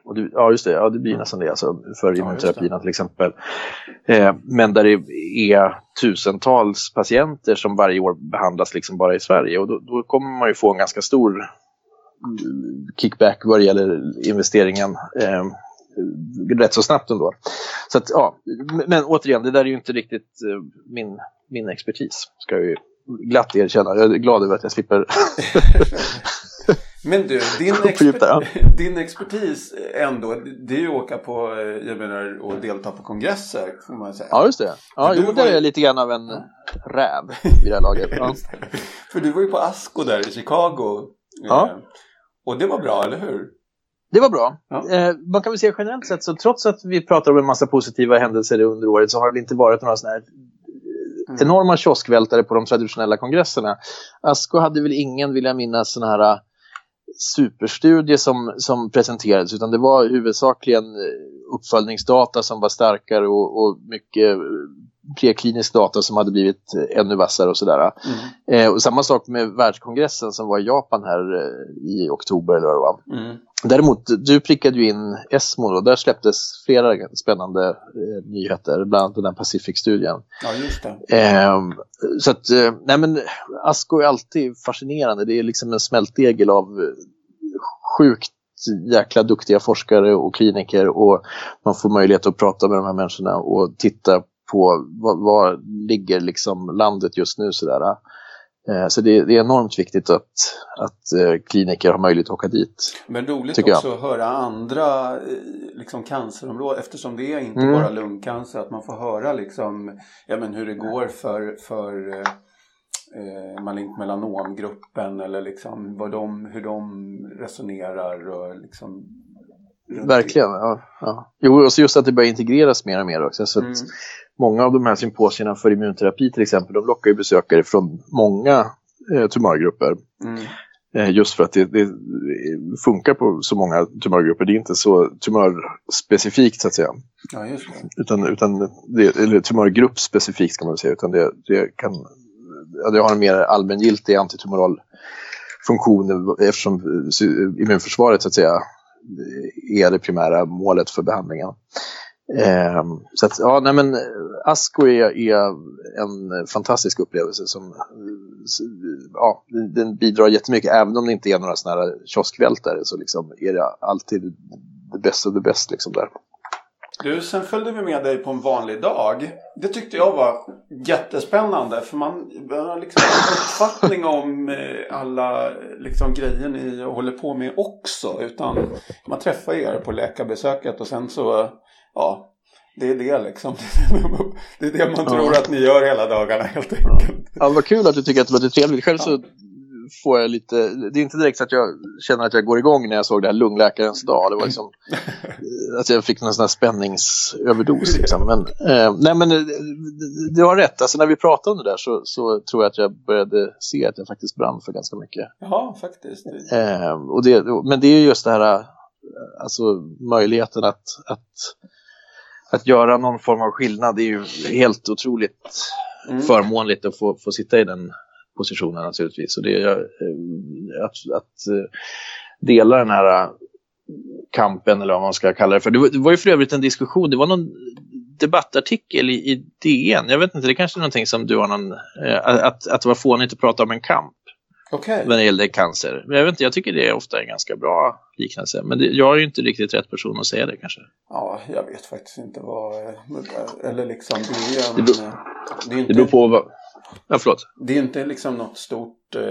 och det, ja, just det, ja, det blir nästan det alltså, för immunterapierna till exempel. Eh, men där det är tusentals patienter som varje år behandlas liksom bara i Sverige och då, då kommer man ju få en ganska stor mm, kickback vad det gäller investeringen eh, rätt så snabbt ändå. Så att, ja, men, återigen, det där är ju inte riktigt eh, min, min expertis, ska jag ju glatt erkänna. Jag är glad över att jag slipper <laughs> Men du, din, exper- din expertis ändå, det är ju att åka på, eh, jag menar, och delta på kongresser, får man säga. Ja, just det. Ja, jo, var där är jag lite grann av en räv <laughs> vid det här laget. Ja. För du var ju på ASCO där i Chicago. Ja. Eh, Och det var bra, eller hur? Det var bra. Ja. Eh, man kan väl säga generellt sett, så trots att vi pratar om en massa positiva händelser under året så har det inte varit några sådana här Mm. enorma kioskvältare på de traditionella kongresserna. ASCO hade väl ingen, vill jag minnas, sån här eh, superstudie som, som presenterades utan det var huvudsakligen eh, uppföljningsdata som var starkare och, och mycket eh, preklinisk data som hade blivit eh, ännu vassare och sådär. Mm. Eh, och samma sak med världskongressen som var i Japan här eh, i oktober eller vad det var. Mm. Däremot, du prickade ju in ESMO och där släpptes flera spännande eh, nyheter, bland annat den här Pacific-studien. Ja, just det. Ehm, så att, eh, nej men ASCO är alltid fascinerande. Det är liksom en smältdegel av eh, sjukt jäkla duktiga forskare och kliniker och man får möjlighet att prata med de här människorna och titta på vad, vad ligger liksom landet just nu sådär. Eh, Så det, det är enormt viktigt att, att eh, kliniker har möjlighet att åka dit. Men roligt Tycker jag. också att höra andra eh, liksom, cancerområden eftersom det är inte Mm. bara lungcancer. Att man får höra liksom, ja, men hur det går för, för eh, malignt melanomgruppen eller liksom vad de, hur de resonerar och liksom Verkligen. Ja, ja. Jo, och så just att det börjar integreras mer och mer också. Så Mm. Många av de här symposierna för immunterapi till exempel, de lockar ju besökare från många eh, tumörgrupper. Mm. Eh, just för att det, det funkar på så många tumörgrupper. Det är inte så tumörspecifikt så att säga. Ja. Utan, utan det, eller tumörgruppspecifikt kan man säga. Utan det, det, kan, ja, det har en mer allmängiltig antitumoral funktion eftersom eh, immunförsvaret så att säga är det primära målet för behandlingen. Ehm, så att, ja, nej men eh, Asko är, är en fantastisk upplevelse som ja, den bidrar jättemycket. Även om det inte är några sådana här kioskvältare så liksom är det alltid det bästa av det bästa liksom där. Du, sen följde vi med dig på en vanlig dag. Det tyckte jag var jättespännande för man, har liksom en uppfattning om eh, alla liksom, grejer ni håller på med också. Utan man träffar er på läkarbesöket och sen så, ja, det är det liksom. <laughs> Det är det man tror att ni gör hela dagarna helt enkelt. Ja, vad kul att du tycker att det låter trevligt. Själv så får jag lite, det är inte direkt så att jag känner att jag går igång när jag såg det här lungläkarens dag. Det var liksom <laughs> att jag fick någon sån här spänningsöverdos. <laughs> Liksom. Men, eh, nej men du har rätt, alltså när vi pratade om det där så, så tror jag att jag började se att jag faktiskt brann för ganska mycket. Ja, faktiskt. Eh, och det, men det är just det här, alltså möjligheten att, att att göra någon form av skillnad är ju helt otroligt mm. förmånligt att få, få sitta i den positionen naturligtvis. Och det är eh, att, att eh, dela den här eh, kampen eller vad man ska kalla det för. Det var, det var ju för övrigt en diskussion, det var någon debattartikel i, i DN, jag vet inte, det kanske är någonting som du har någon, att, att det var fånigt att prata om en kamp. Okay. När det gäller cancer. Men jag, vet inte, jag tycker det är ofta en ganska bra liknelse. Men det, jag är ju inte riktigt rätt person att säga det kanske. Ja, jag vet faktiskt inte vad... Eller liksom, det är en... Det beror, det är inte, det beror på vad... Ja, förlåt. Det är inte liksom något stort... Eh,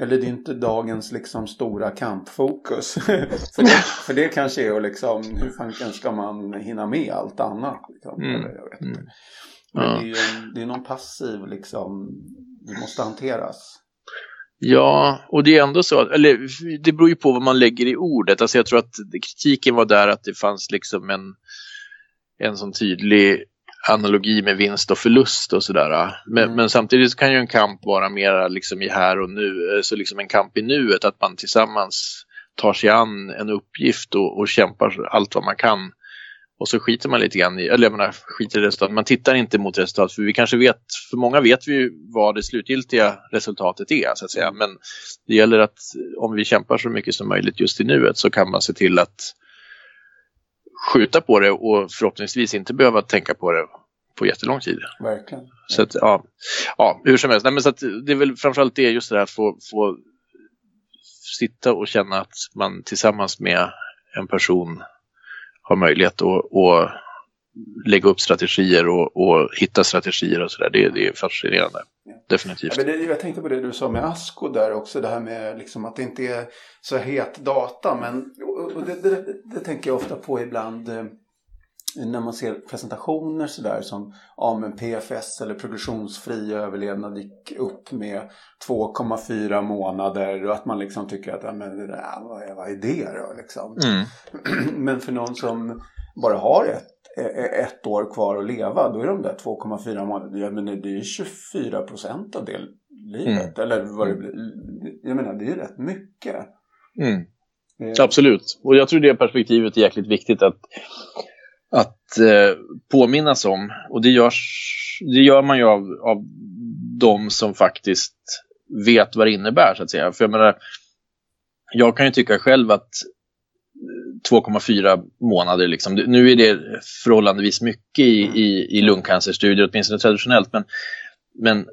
eller det är inte dagens liksom stora kampfokus. <laughs> för, det, för det kanske är att liksom... Hur fanken ska man hinna med allt annat? Liksom, mm. eller jag vet inte. Mm. Men ja. det är ju det är någon passiv liksom... Det måste hanteras. Ja, och det är ändå så, eller det beror ju på vad man lägger i ordet. Alltså jag tror att kritiken var där att det fanns liksom en, en sån tydlig analogi med vinst och förlust och sådär. Men, mm. men samtidigt kan ju en kamp vara mer liksom i här och nu, så liksom en kamp i nuet, att man tillsammans tar sig an en uppgift och, och kämpar allt vad man kan och så skiter man lite grann i, eller jag menar skiter i resultatet, man tittar inte mot resultatet för vi kanske vet, för många vet vi ju vad det slutgiltiga resultatet är så att säga. Men det gäller att om vi kämpar så mycket som möjligt just i nuet så kan man se till att skjuta på det och förhoppningsvis inte behöva tänka på det på jättelång tid. Verkligen. Så att, ja, ja, hur som helst. Nej, men så att det är väl framförallt det just det här att få, få sitta och känna att man tillsammans med en person har möjlighet att, att lägga upp strategier och, och hitta strategier och sådär. Det, det är fascinerande. Ja. Definitivt. Ja, det, jag tänkte på det du sa med Asko där också. Det här med liksom att det inte är så het data. Men och det, det, det, tänker jag ofta på ibland. När man ser presentationer sådär som ja, men PFS eller progressionsfri överlevnad gick upp med 2,4 månader och att man liksom tycker att ja, men det där, vad, är, vad är det då liksom? Mm. <clears throat> men för någon som bara har ett, ett år kvar att leva då är de där 2,4 månader, ja, men det är 24 procent av det livet. Mm. Eller vad det blir. Jag menar det är rätt mycket. Mm. Eh. Absolut, och jag tror det perspektivet är jäkligt viktigt att att eh, påminnas om. Och det, görs, det gör man ju av, av de som faktiskt vet vad det innebär så att säga. För jag menar, jag kan ju tycka själv att 2,4 månader, liksom. nu är det förhållandevis mycket i, i, i lungcancerstudier, åtminstone traditionellt, men, men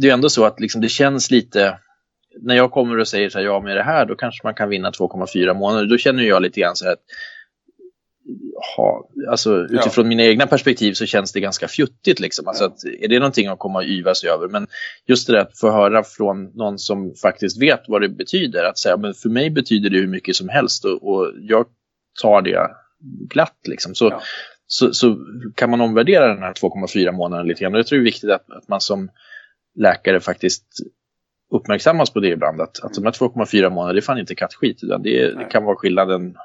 det är ändå så att liksom, det känns lite, när jag kommer och säger så här, ja med det här, då kanske man kan vinna 2,4 månader, då känner jag lite grann så här att ha, alltså utifrån ja. mina egna perspektiv så känns det ganska fjuttigt liksom. Alltså att, är det någonting att komma och yvas över? Men just det där att få höra från någon som faktiskt vet vad det betyder. Att säga, men för mig betyder det hur mycket som helst och, och jag tar det glatt liksom. Så, ja. så, så, kan man omvärdera den här 2,4 månader lite grann. Och jag tror det är viktigt att, att man som läkare faktiskt uppmärksammas på det ibland. Att, att de här 2,4 månader, det är fan inte kattskit. Utan det, det kan vara skillnaden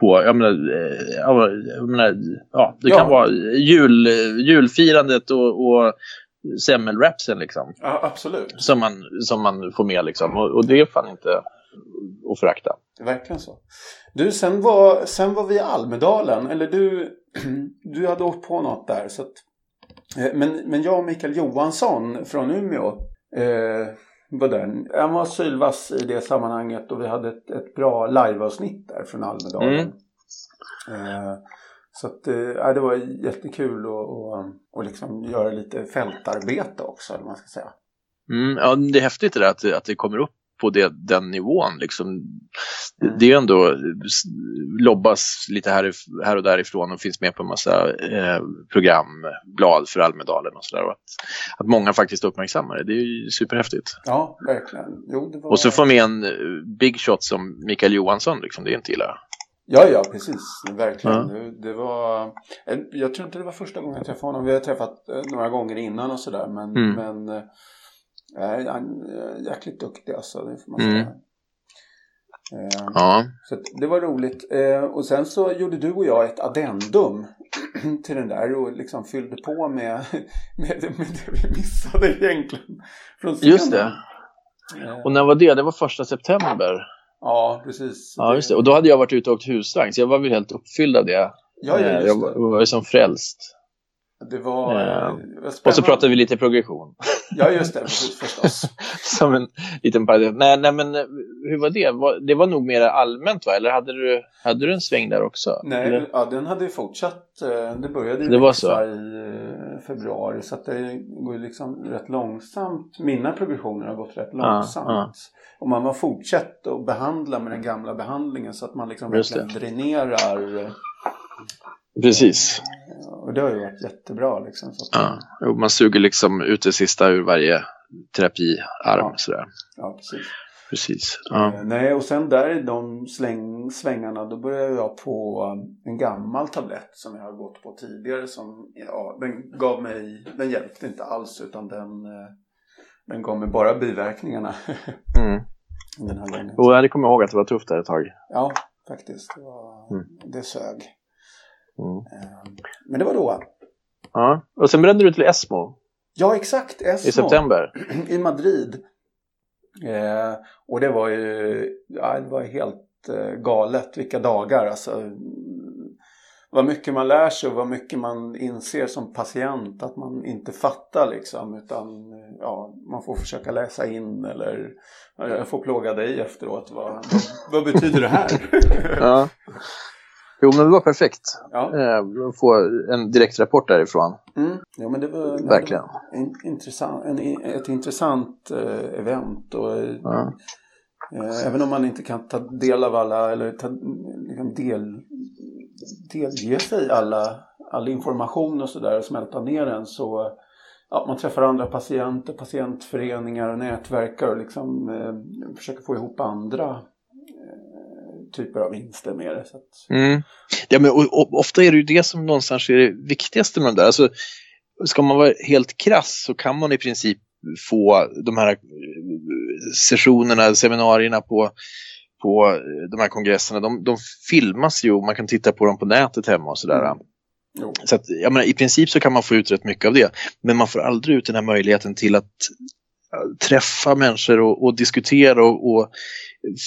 på, jag menar, eh, jag menar ja, det ja. kan vara jul, julfirandet och, och semmelrapsen liksom. Ja, absolut. Som man, som man får med liksom. Och, och det är fan inte att förakta. Verkligen så. Du, sen var, sen var vi i Almedalen, eller du, <clears throat> du hade åkt på något där. Så att, eh, men, men jag och Mikael Johansson från Umeå eh, var. Han var sylvass i det sammanhanget och vi hade ett, ett bra liveavsnitt där från Almedalen. Mm. Eh, så att, eh, det var jättekul att och, och liksom göra lite fältarbete också, eller man ska säga. Mm, ja, det är häftigt det där att, att det kommer upp på det, den nivån. Liksom. Mm. Det är ändå lobbas lite här, här och därifrån och finns med på en massa eh, programblad för Almedalen och sådär. Att, att många faktiskt uppmärksammar det, det är ju superhäftigt. Ja, verkligen. Jo, var... Och så få med en eh, big shot som Mikael Johansson, liksom, det är inte illa. Ja, ja, precis. Verkligen. Ja. Det var, eh, jag tror inte det var första gången jag träffade honom. Vi har träffat eh, några gånger innan och sådär. Men, mm. men Nej, han är jäkligt duktig alltså, det får man Mm. säga. Eh, Ja. Så det var roligt. Eh, och sen så gjorde du och jag ett addendum <clears throat> till den där och liksom fyllde på <laughs> med, med, med det vi missade egentligen. Från scenen. Just det. Eh, Och när var det? Det var första september. ja, precis. Ja, just det. Och då hade jag varit ute och åkt husvagn, så jag var väl helt uppfylld av det. Ja, ja, Eh, jag var ju som frälst. Det var, Ja. eh, var Och så pratade vi lite progression. Ja, just det. Precis, förstås. <laughs> som en liten parentes. Nej, nej, men eh, hur var det? Det var nog mer allmänt, va? Eller hade du, hade du en sväng där också? Nej, Eller? ja, den hade ju fortsatt. eh, Det började ju Det var så. i eh, februari. Så att det går ju liksom rätt långsamt. Mina progressioner har gått rätt Ja, långsamt. ja. Och man har fortsatt att behandla med den gamla behandlingen så att man liksom verkligen dränerar. Precis. Och det har ju varit jättebra liksom. Så att, Ja. Man suger liksom ut det sista ur varje terapiarm. Ja. Sådär. ja precis. Precis. Ja. Eh, Nej, och sen där i de släng, svängarna då började jag på eh, en gammal tablett som jag har gått på tidigare som, ja, den gav mig, den hjälpte inte alls utan den, eh, den gav mig bara biverkningarna <laughs> Mm. den här gången. Och jag kommer ihåg att det var tufft där ett tag. Ja, faktiskt. Det, var, Mm. det sög. Mm. Eh, Men det var då. Ja. Och sen brände du till Esmo Ja, exakt. Esmo. i september. <clears throat> i Madrid. Eh, och det var ju ja, det var helt eh, galet vilka dagar. Alltså, vad mycket man lär sig och vad mycket man inser som patient att man inte fattar liksom. Utan ja, man får försöka läsa in eller ja, jag får plåga dig efteråt. Vad, vad, vad betyder det här? <laughs> Ja. Jo, men det var perfekt. ja. Eh, få en direkt rapport därifrån. Mm. ja, men det var, Verkligen. Det var en, intressant, en, ett intressant eh, event. Och, Ja. Eh, Även om man inte kan ta del av alla eller ta, liksom del, delge sig alla, all information och sådär och smälta ner den så ja, man träffar andra patienter, patientföreningar och nätverkar och liksom eh, försöker få ihop andra typer av vinster med det. Så att, Mm. Ja, men, och, och, ofta är det ju det som någonstans är det viktigaste med de där. Alltså, ska man vara helt krass så kan man i princip få de här eh, sessionerna, seminarierna på, på de här kongresserna. De, de filmas ju och man kan titta på dem på nätet hemma och sådär. Mm. Så att, jag menar, i princip så kan man få ut rätt mycket av det. Men man får aldrig ut den här möjligheten till att träffa människor och, och diskutera och, och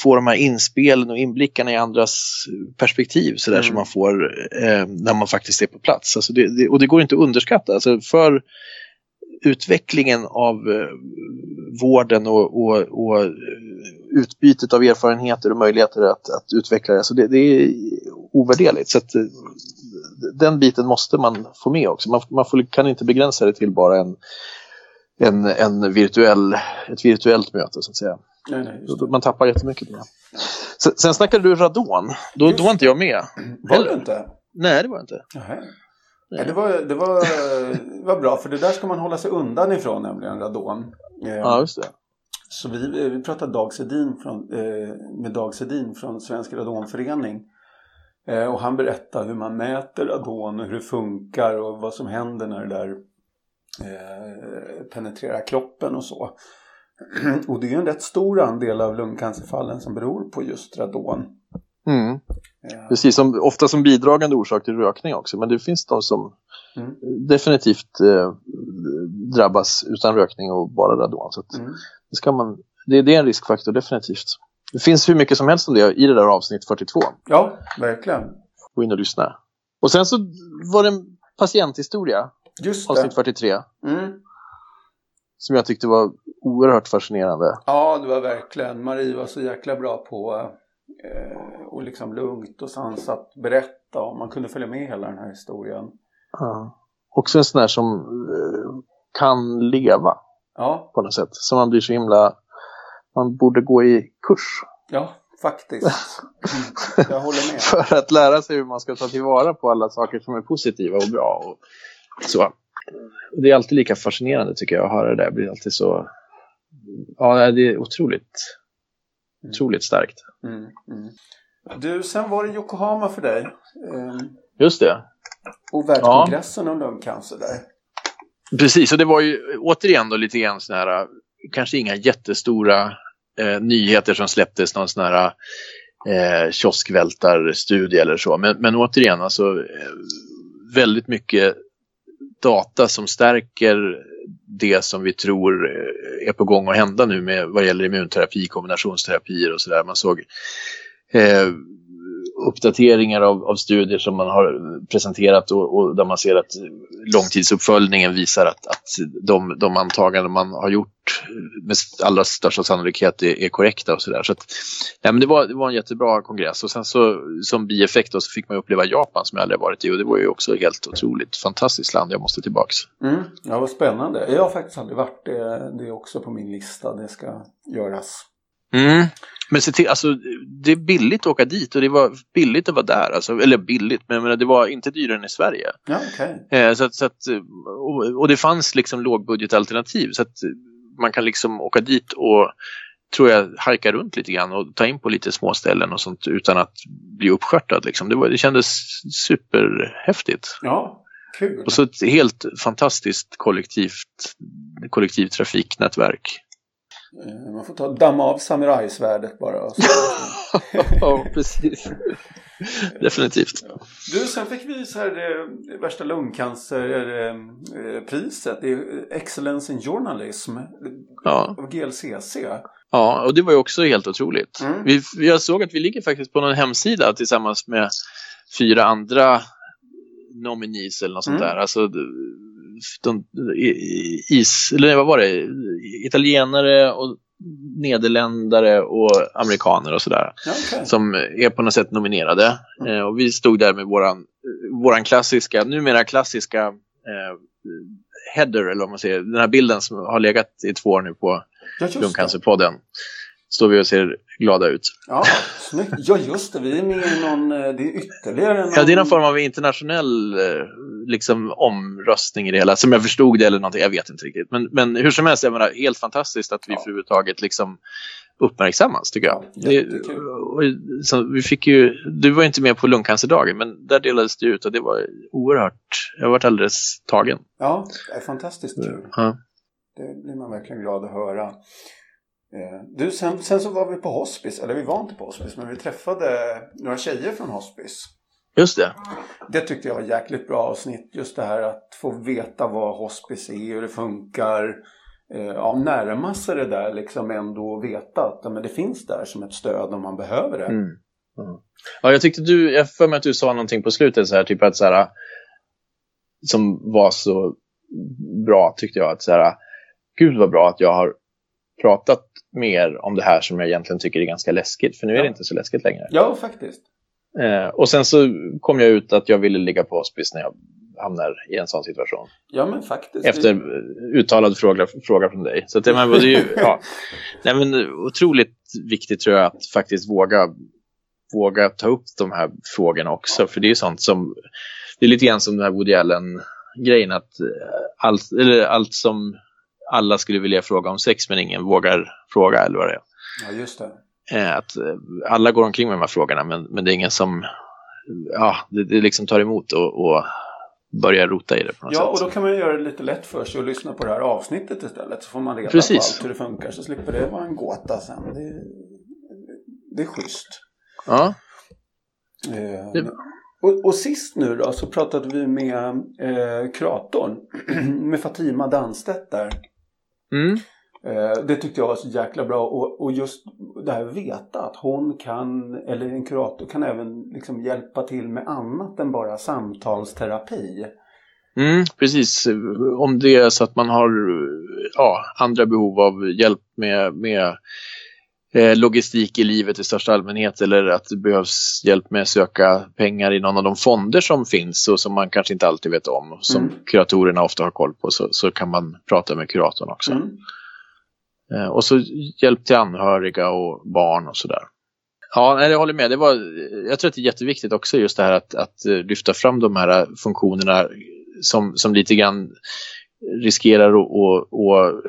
få de här inspelen och inblickarna i andras perspektiv så där Mm. som man får eh, när man faktiskt är på plats. Alltså det, det, och det går inte att underskatta. Alltså för utvecklingen av eh, vården och, och, och utbytet av erfarenheter och möjligheter att, att utveckla det, alltså det, det är ovärderligt. Så att, eh, den biten måste man få med också. Man, man får, kan inte begränsa det till bara en, en, en virtuell, ett virtuellt möte så att säga. Nej, nej. Man tappar jättemycket på det. Sen, sen snackade du radon. Då, Just då var inte jag med. <clears throat> Var du inte? Nej, det var jag inte. Nähä. Ja, det, var, det, var, det var bra för det där ska man hålla sig undan ifrån nämligen radon. Eh, Ja, just det. Så vi, vi pratade Dag Sedin från, eh, med Dag Sedin från Svensk Radonförening. Eh, och han berättade hur man mäter radon och hur det funkar och vad som händer när det där eh, penetrerar kroppen och så. <clears throat> och det är en rätt stor andel av lungcancerfallen som beror på just radon. Mm. Eh, Precis, som, ofta som bidragande orsak till rökning också. Men det finns de som Mm. definitivt eh, drabbas utan rökning och bara radon. Så mm. det, ska man, det, det är en riskfaktor, definitivt. Det finns hur mycket som helst om det i det där avsnitt 42. Ja, verkligen. Gå in och lyssna. Och sen så var det en patienthistoria, Just avsnitt det. 43, Mm. som jag tyckte var oerhört fascinerande. Ja, det var verkligen. Marie var så jäkla bra på eh, och liksom lugnt och sansat berätta om man kunde följa med hela den här historien. Ja. Också en sån där som eh, kan leva Ja, på något sätt. Som man blir så himla... Man borde gå i kurs ja, faktiskt. <laughs> Jag håller med. för att lära sig hur man ska ta tillvara på alla saker som är positiva och bra. Och så. Det är alltid lika fascinerande tycker jag att höra det där. Det blir alltid så... Ja, det är otroligt, otroligt starkt. Mm, mm. Du, sen var det Yokohama för dig. Eh, Just det. och världskongressen om lungcancer där. Precis, och det var ju återigen då lite grann sån här kanske inga jättestora eh, nyheter som släpptes, någon sån här eh, kioskvältarstudie eller så. Men, men återigen, alltså, eh, väldigt mycket data som stärker det som vi tror eh, är på gång att hända nu med vad gäller immunterapi, kombinationsterapier och sådär. Man såg eh, uppdateringar av, av, studier som man har presenterat och, och, där man ser att långtidsuppföljningen visar att, att de, de antaganden man har gjort med allra största sannolikhet är, är korrekta och sådär. Så, att, ja, det, var, det var en jättebra kongress och sen så som bieffekt så fick man uppleva Japan som jag aldrig varit i och det var ju också helt otroligt fantastiskt land. Jag måste tillbaks. Mm, ja, vad spännande. Jag har faktiskt aldrig varit det. Det är också på min lista. Det ska göras. Mm. Men se till, alltså, det är billigt att åka dit och det var billigt att vara där. Alltså, eller billigt, men menar, det var inte dyrare än i Sverige. Ja, okay. eh, så att, så att, och, och, det fanns liksom lågbudgetalternativ så att man kan liksom åka dit och tror jag hajka runt lite grann och ta in på lite små ställen och sånt utan att bli uppskörtad. Liksom. Det, var, det kändes superhäftigt. Ja, kul. Och så ett helt fantastiskt kollektivt, kollektivtrafiknätverk. Eh, man får ta damma av samurajsvärdet bara. <laughs> ja, precis. Definitivt. Du, sen fick vi så här det värsta lungcancerpriset. Det är Excellence in Journalism. Ja. Av GLCC. Ja, och det var ju också helt otroligt. Mm. Vi, jag såg att vi ligger faktiskt på någon hemsida tillsammans med fyra andra nominees eller något sånt mm. där. Alltså, de, is, eller vad var det, italienare och nederländare och amerikaner och sådär. Okay. Som är på något sätt nominerade. Mm. Eh, och vi stod där med våran, våran klassiska, numera klassiska eh, header, eller vad man säger, den här bilden som har legat i två år nu på ja, Lungcancerpodden står vi och ser glada ut. Ja, snyggt. Ja, just det. Vi är med i någon... Eh, det är ytterligare någon... Ja, det är någon form av internationell eh, liksom, omröstning i det hela. Som jag förstod det eller någonting. Jag vet inte riktigt. Men, men hur som helst, jag menar, helt fantastiskt att vi ja. överhuvudtaget liksom uppmärksammas, tycker jag. Ja, det, så vi fick ju, du var inte med på lungcancerdagen, men där delades det ut och det var oerhört... Jag varit alldeles tagen. Ja, det är fantastiskt kul. Ja. Det blir man verkligen glad att höra. Eh, du, sen, sen så var vi på hospice, eller vi var inte på hospice, men vi träffade några tjejer från hospice. Just det. Det tyckte jag var jäkligt bra avsnitt. Just det här att få veta vad hospice är, hur det funkar. Eh, ja, närma sig det där liksom ändå veta att men det finns där som ett stöd om man behöver det. Mm. Mm. Ja, jag tyckte du, jag för mig att du sa någonting på slutet så här, typ att så här, som var så bra tyckte jag att så här, gud vad bra att jag har pratat mer om det här som jag egentligen tycker är ganska läskigt. För nu är det inte så läskigt längre. Ja, faktiskt. Eh, och sen så kom jag ut att jag ville ligga på hospice när jag hamnar i en sån situation. Ja, men faktiskt. Efter det... uttalad fråga, fråga från dig. Så det, men, det är ju, <laughs> ja. Nej, men, otroligt viktigt tror jag att faktiskt våga, våga ta upp de här frågorna också. För det är sånt som, det är lite grann som den här Woody Allen-grejen att eh, allt, eller allt som alla skulle vilja fråga om sex men ingen vågar fråga eller vad det är. Ja, just det. Eh, att eh, alla går omkring med de här frågorna men, men det är ingen som ja, det, det liksom tar emot och, och börjar rota i det på något ja, sätt. och då kan man göra det lite lätt för sig och lyssna på det här avsnittet istället. Så får man reda Precis. på allt hur det funkar så slipper det vara en gåta sen. Det, det är schysst. Ja. Eh, det... och, och, sist nu då så pratade vi med eh, kuratorn <clears throat> med Fatima Danstedt där. Mm. Eh, det tyckte jag var så jäkla bra och, och just det här att veta att hon kan, eller en kurator kan även liksom hjälpa till med annat än bara samtalsterapi. Mm, precis, om det är så att man har ja, andra behov av hjälp med, med logistik i livet i största allmänhet eller att det behövs hjälp med att söka pengar i någon av de fonder som finns och som man kanske inte alltid vet om, som mm. kuratorerna ofta har koll på, så, så kan man prata med kuratorn också. Mm. Eh, och så hjälp till anhöriga och barn och sådär. Ja, jag håller med. Det var, jag tror att det är jätteviktigt också just det här att, att lyfta fram de här funktionerna som, som lite grann riskerar att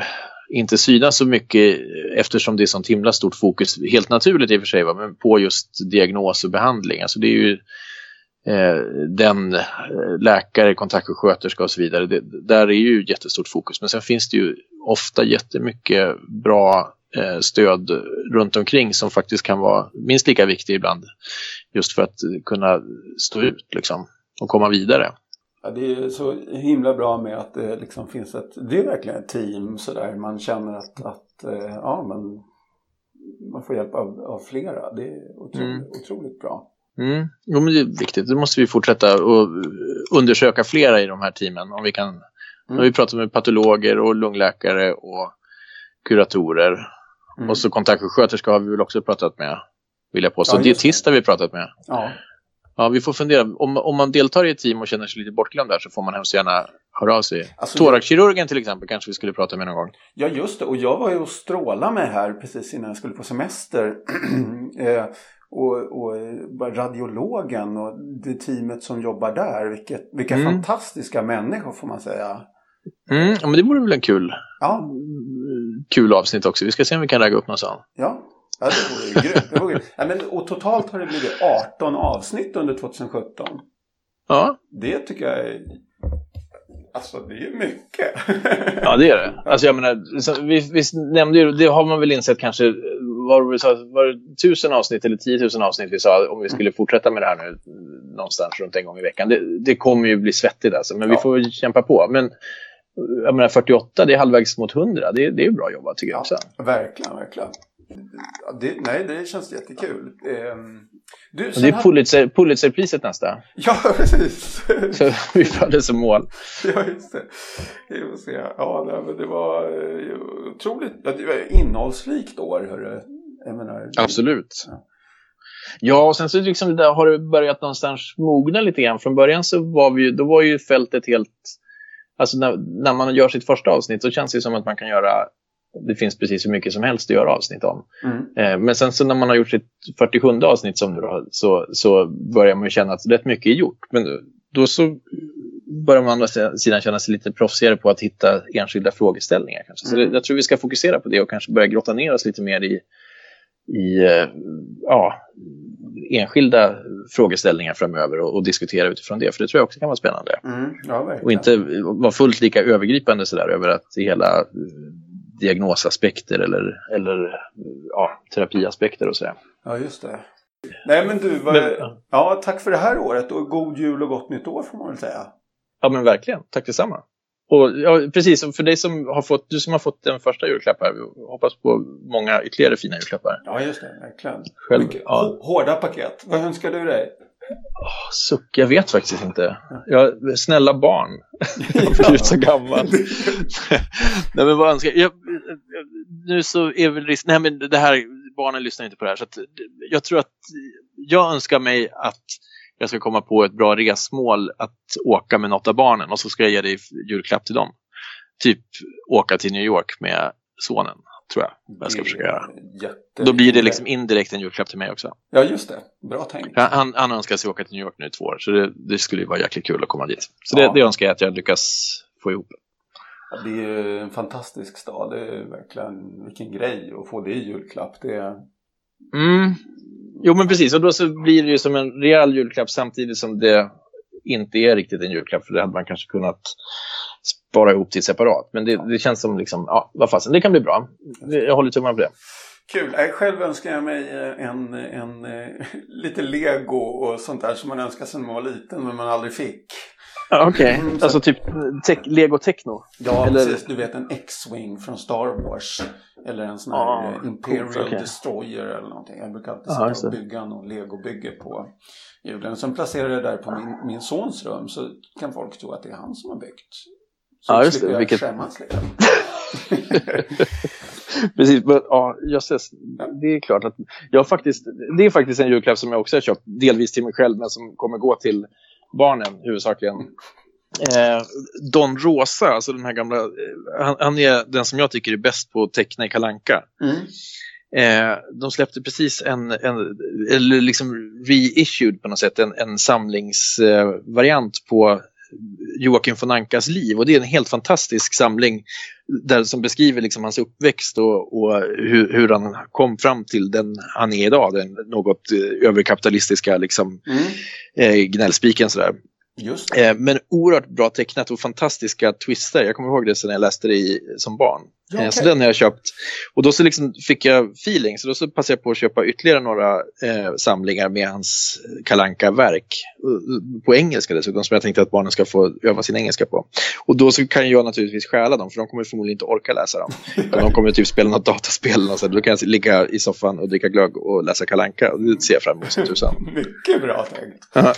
inte synas så mycket eftersom det är sånt himla stort fokus, helt naturligt i och för sig, va, men på just diagnos och behandling. Alltså det är ju eh, den eh, läkare, kontaktsjuksköterska och så vidare. Det, där är ju jättestort fokus. Men sen finns det ju ofta jättemycket bra eh, stöd runt omkring som faktiskt kan vara minst lika viktig ibland. Just för att kunna stå ut liksom, och komma vidare. Ja, det är så himla bra med att det liksom finns ett, det är verkligen ett team sådär. Man känner att, att eh, ja, men man får hjälp av, av flera. Det är otroligt, mm. otroligt bra. Mm. Jo, men det är viktigt. Det måste vi fortsätta och undersöka flera i de här teamen. Om vi kan. Mm. Vi pratat med patologer och lungläkare och kuratorer. Mm. Och så kontaktsjuksköterska har vi väl också pratat med, vill jag påstå. Ja, Dietist har vi pratat med. Ja. Ja, vi får fundera. Om, om man deltar i ett team och känner sig lite bortglömd där så får man hemskt gärna höra av sig. Alltså, Thoraxkirurgen till exempel kanske vi skulle prata med någon gång. Ja, just det. Och jag var ju och strålade med här precis innan jag skulle på semester. <clears throat> eh, och, och, radiologen och det teamet som jobbar där. Vilket, vilka mm. fantastiska människor får man säga. Mm, ja, men det vore väl en kul, ja. kul avsnitt också. Vi ska se om vi kan ragga upp någon sån. Ja, ja det vore ju grymt. Det vore... ja, men, och totalt har det blivit 18 avsnitt under 2017. Ja. Det tycker jag är Alltså det är ju mycket. ja det är det. Alltså jag menar, vi, vi nämnde ju, det har man väl insett kanske, var, sa, var det tusen avsnitt eller tiotusen avsnitt vi sa om vi skulle fortsätta med det här nu någonstans runt en gång i veckan. Det, det kommer ju bli svettigt alltså, men ja. vi får kämpa på. Men jag menar 48, det är halvvägs mot 100. Det, det är bra jobbat tycker jag också. verkligen, verkligen. Det, nej, det känns jättekul. Ehm, du, det är Pulitzer, Pulitzerpriset nästa. <laughs> Ja, precis. <laughs> Så vi hade som mål. Ja, just det. Just det. Ja, nej, men det var uh, otroligt ja, det var innehållsrikt år. Hörru. Jag menar, Absolut. Ja. Ja, och sen så liksom där har det börjat någonstans mogna lite grann. Från början så var vi då var ju fältet helt... Alltså när, när man gör sitt första avsnitt så känns det som att man kan göra det finns precis hur mycket som helst att göra avsnitt om. Mm. Eh, men sen så när man har gjort sitt 47 avsnitt som nu då, så, så börjar man ju känna att rätt mycket är gjort. Men då så börjar man å andra sidan känna sig lite proffsigare på att hitta enskilda frågeställningar. Kanske. Så mm. jag tror vi ska fokusera på det och kanske börja grotta ner oss lite mer i, i eh, ja, enskilda frågeställningar framöver och, och, diskutera utifrån det. För det tror jag också kan vara spännande. Mm, ja, och inte vara fullt lika övergripande sådär över att hela diagnosaspekter eller, eller ja, terapiaspekter och sådär. Ja, just det. Nej men du, var, men, ja, tack för det här året och god jul och gott nytt år får man väl säga. Ja men verkligen, tack detsamma. Och ja, precis, för dig som har fått, du som har fått den första julklappen, hoppas på många ytterligare fina julklappar. Ja just det, verkligen. Själv, ja. Hårda paket. Vad önskar du dig? Oh, suck, jag vet faktiskt inte. Jag, snälla barn. <laughs> jag har blivit så gammal. <laughs> nej, men vad önskar jag? Nu så är väl risk... Nej, men det här, barnen lyssnar inte på det här. Så jag tror att jag önskar mig att jag ska komma på ett bra resmål att åka med något av barnen och så ska jag ge dig julklapp till dem. Typ åka till New York med sonen tror jag. jag ska försöka göra. Då blir det liksom indirekt en julklapp till mig också. Ja, just det. Bra tänkt. Han, han önskar sig åka till New York nu i två år, så det, det skulle ju vara jäkligt kul att komma dit. Så ja. det, det önskar jag att jag lyckas få ihop. Det är ju en fantastisk stad. Det är verkligen vilken grej att få det i julklapp. Det är... Mm. Jo, men precis. Och då så blir det ju som en rejäl julklapp samtidigt som det inte är riktigt en julklapp. För det hade man kanske kunnat spara ihop till separat. Men det, det känns som, liksom, ja, vad fasen, det kan bli bra. Jag håller tummarna på det. Kul. Själv önskar jag mig eh, en, en, eh, <laughs> lite lego och sånt där som man önskar sig när man var liten men man aldrig fick. Okej, okay. mm, alltså typ te Lego Techno? Ja, Eller... precis. Du vet en X-Wing från Star Wars. Eller en sån här ah, Imperial cool, okay. Destroyer eller någonting. Jag brukar alltid ah, sitta och bygga någon Lego-bygge på julen. Sen placerar jag det där på min, min sons rum så kan folk tro att det är han som har byggt. Så ja, just det. Vilket... skämmas liksom. <laughs> Precis, men, ja, jösses. Det är klart att jag faktiskt, det är faktiskt en julklapp som jag också har köpt, delvis till mig själv, men som kommer gå till barnen huvudsakligen. Eh, Don Rosa, alltså den här gamla, eh, han, han, är den som jag tycker är bäst på att teckna i kalanka. Mm. Eh, de släppte precis en, en eller liksom reissued på något sätt, en, en samlingsvariant på Joakim von Ankas liv och det är en helt fantastisk samling där, som beskriver liksom hans uppväxt och, och hur, hur, han kom fram till den han är idag, den något eh, överkapitalistiska liksom, mm. eh, gnällspiken. Sådär. Eh, men oerhört bra tecknat och fantastiska twister. Jag kommer ihåg det sen jag läste det i, som barn. Okay. Eh, så den har jag köpt. Och då så liksom fick jag feeling, så då så passade jag på att köpa ytterligare några eh, samlingar med hans kalanka verk På engelska dessutom, som jag tänkte att barnen ska få öva sin engelska på. Och då så kan jag naturligtvis stjäla dem, för de kommer förmodligen inte orka läsa dem. <laughs> de kommer typ spela något dataspel, och så, då kan jag ligga i soffan och dricka glögg och läsa kalanka. Det ser jag fram emot som tusan. <laughs> Mycket bra tänkt. <laughs>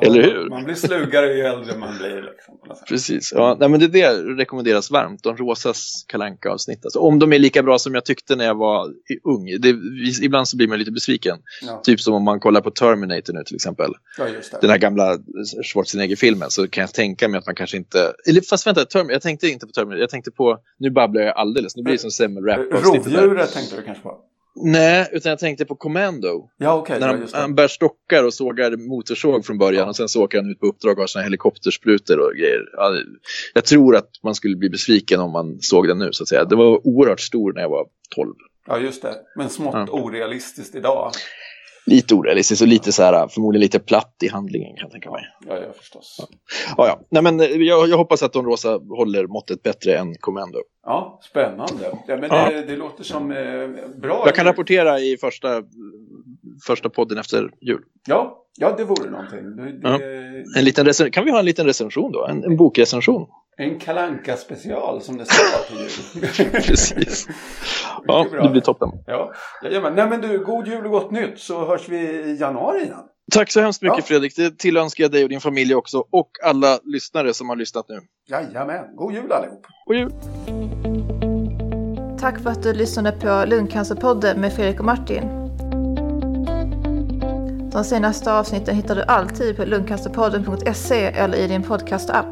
Eller hur? Man blir slugare ju äldre man blir. Liksom, Precis. Ja, nej, men det, det rekommenderas varmt. De Rosas kalanka avsnitt alltså, Om de är lika bra som jag tyckte när jag var ung. Det, ibland så blir man lite besviken. Ja. Typ som om man kollar på Terminator nu till exempel. Ja, Den här gamla Schwarzenegger-filmen. Så kan jag tänka mig att man kanske inte... Eller fast vänta, Terminator, jag tänkte inte på Terminator. Jag tänkte på... Nu babblar jag alldeles. Nu blir det som semmelrap. Rovdjuret tänkte du kanske på? Nej, utan jag tänkte på Commando. Ja, okay, när han, han bär stockar och sågar motorsåg från början ja. och sen så åker han ut på uppdrag och har sina helikoptersprutor och grejer. Ja, jag tror att man skulle bli besviken om man såg den nu så att säga. Det var oerhört stor när jag var 12. Ja, just det. Men smått ja. orealistiskt idag. Lite orealistiskt och lite så här, förmodligen lite platt i handlingen kan jag tänka mig. Ja, ja förstås. Ja. Ja, ja. Nej, men jag, jag hoppas att Don Rosa håller måttet bättre än Commando. Ja, spännande. Ja, men ja. Det, det, låter som eh, bra. Jag kan rapportera i första, första podden efter jul. Ja, ja det vore någonting. Det, ja. en liten kan vi ha en liten recension då? En, en bokrecension? En kalanka special som det ska vara till jul. <laughs> Precis. ja, det blir toppen. Ja. Jajamän. Nej men du, god jul och gott nytt så hörs vi i januari igen. Tack så hemskt mycket ja. Fredrik. Det tillönskar jag dig och din familj också och alla lyssnare som har lyssnat nu. Jajamän. God jul allihop. God jul. Tack för att du lyssnade på Lungcancerpodden med Fredrik och Martin. De senaste avsnitten hittar du alltid på lungcancerpodden.se eller i din podcastapp.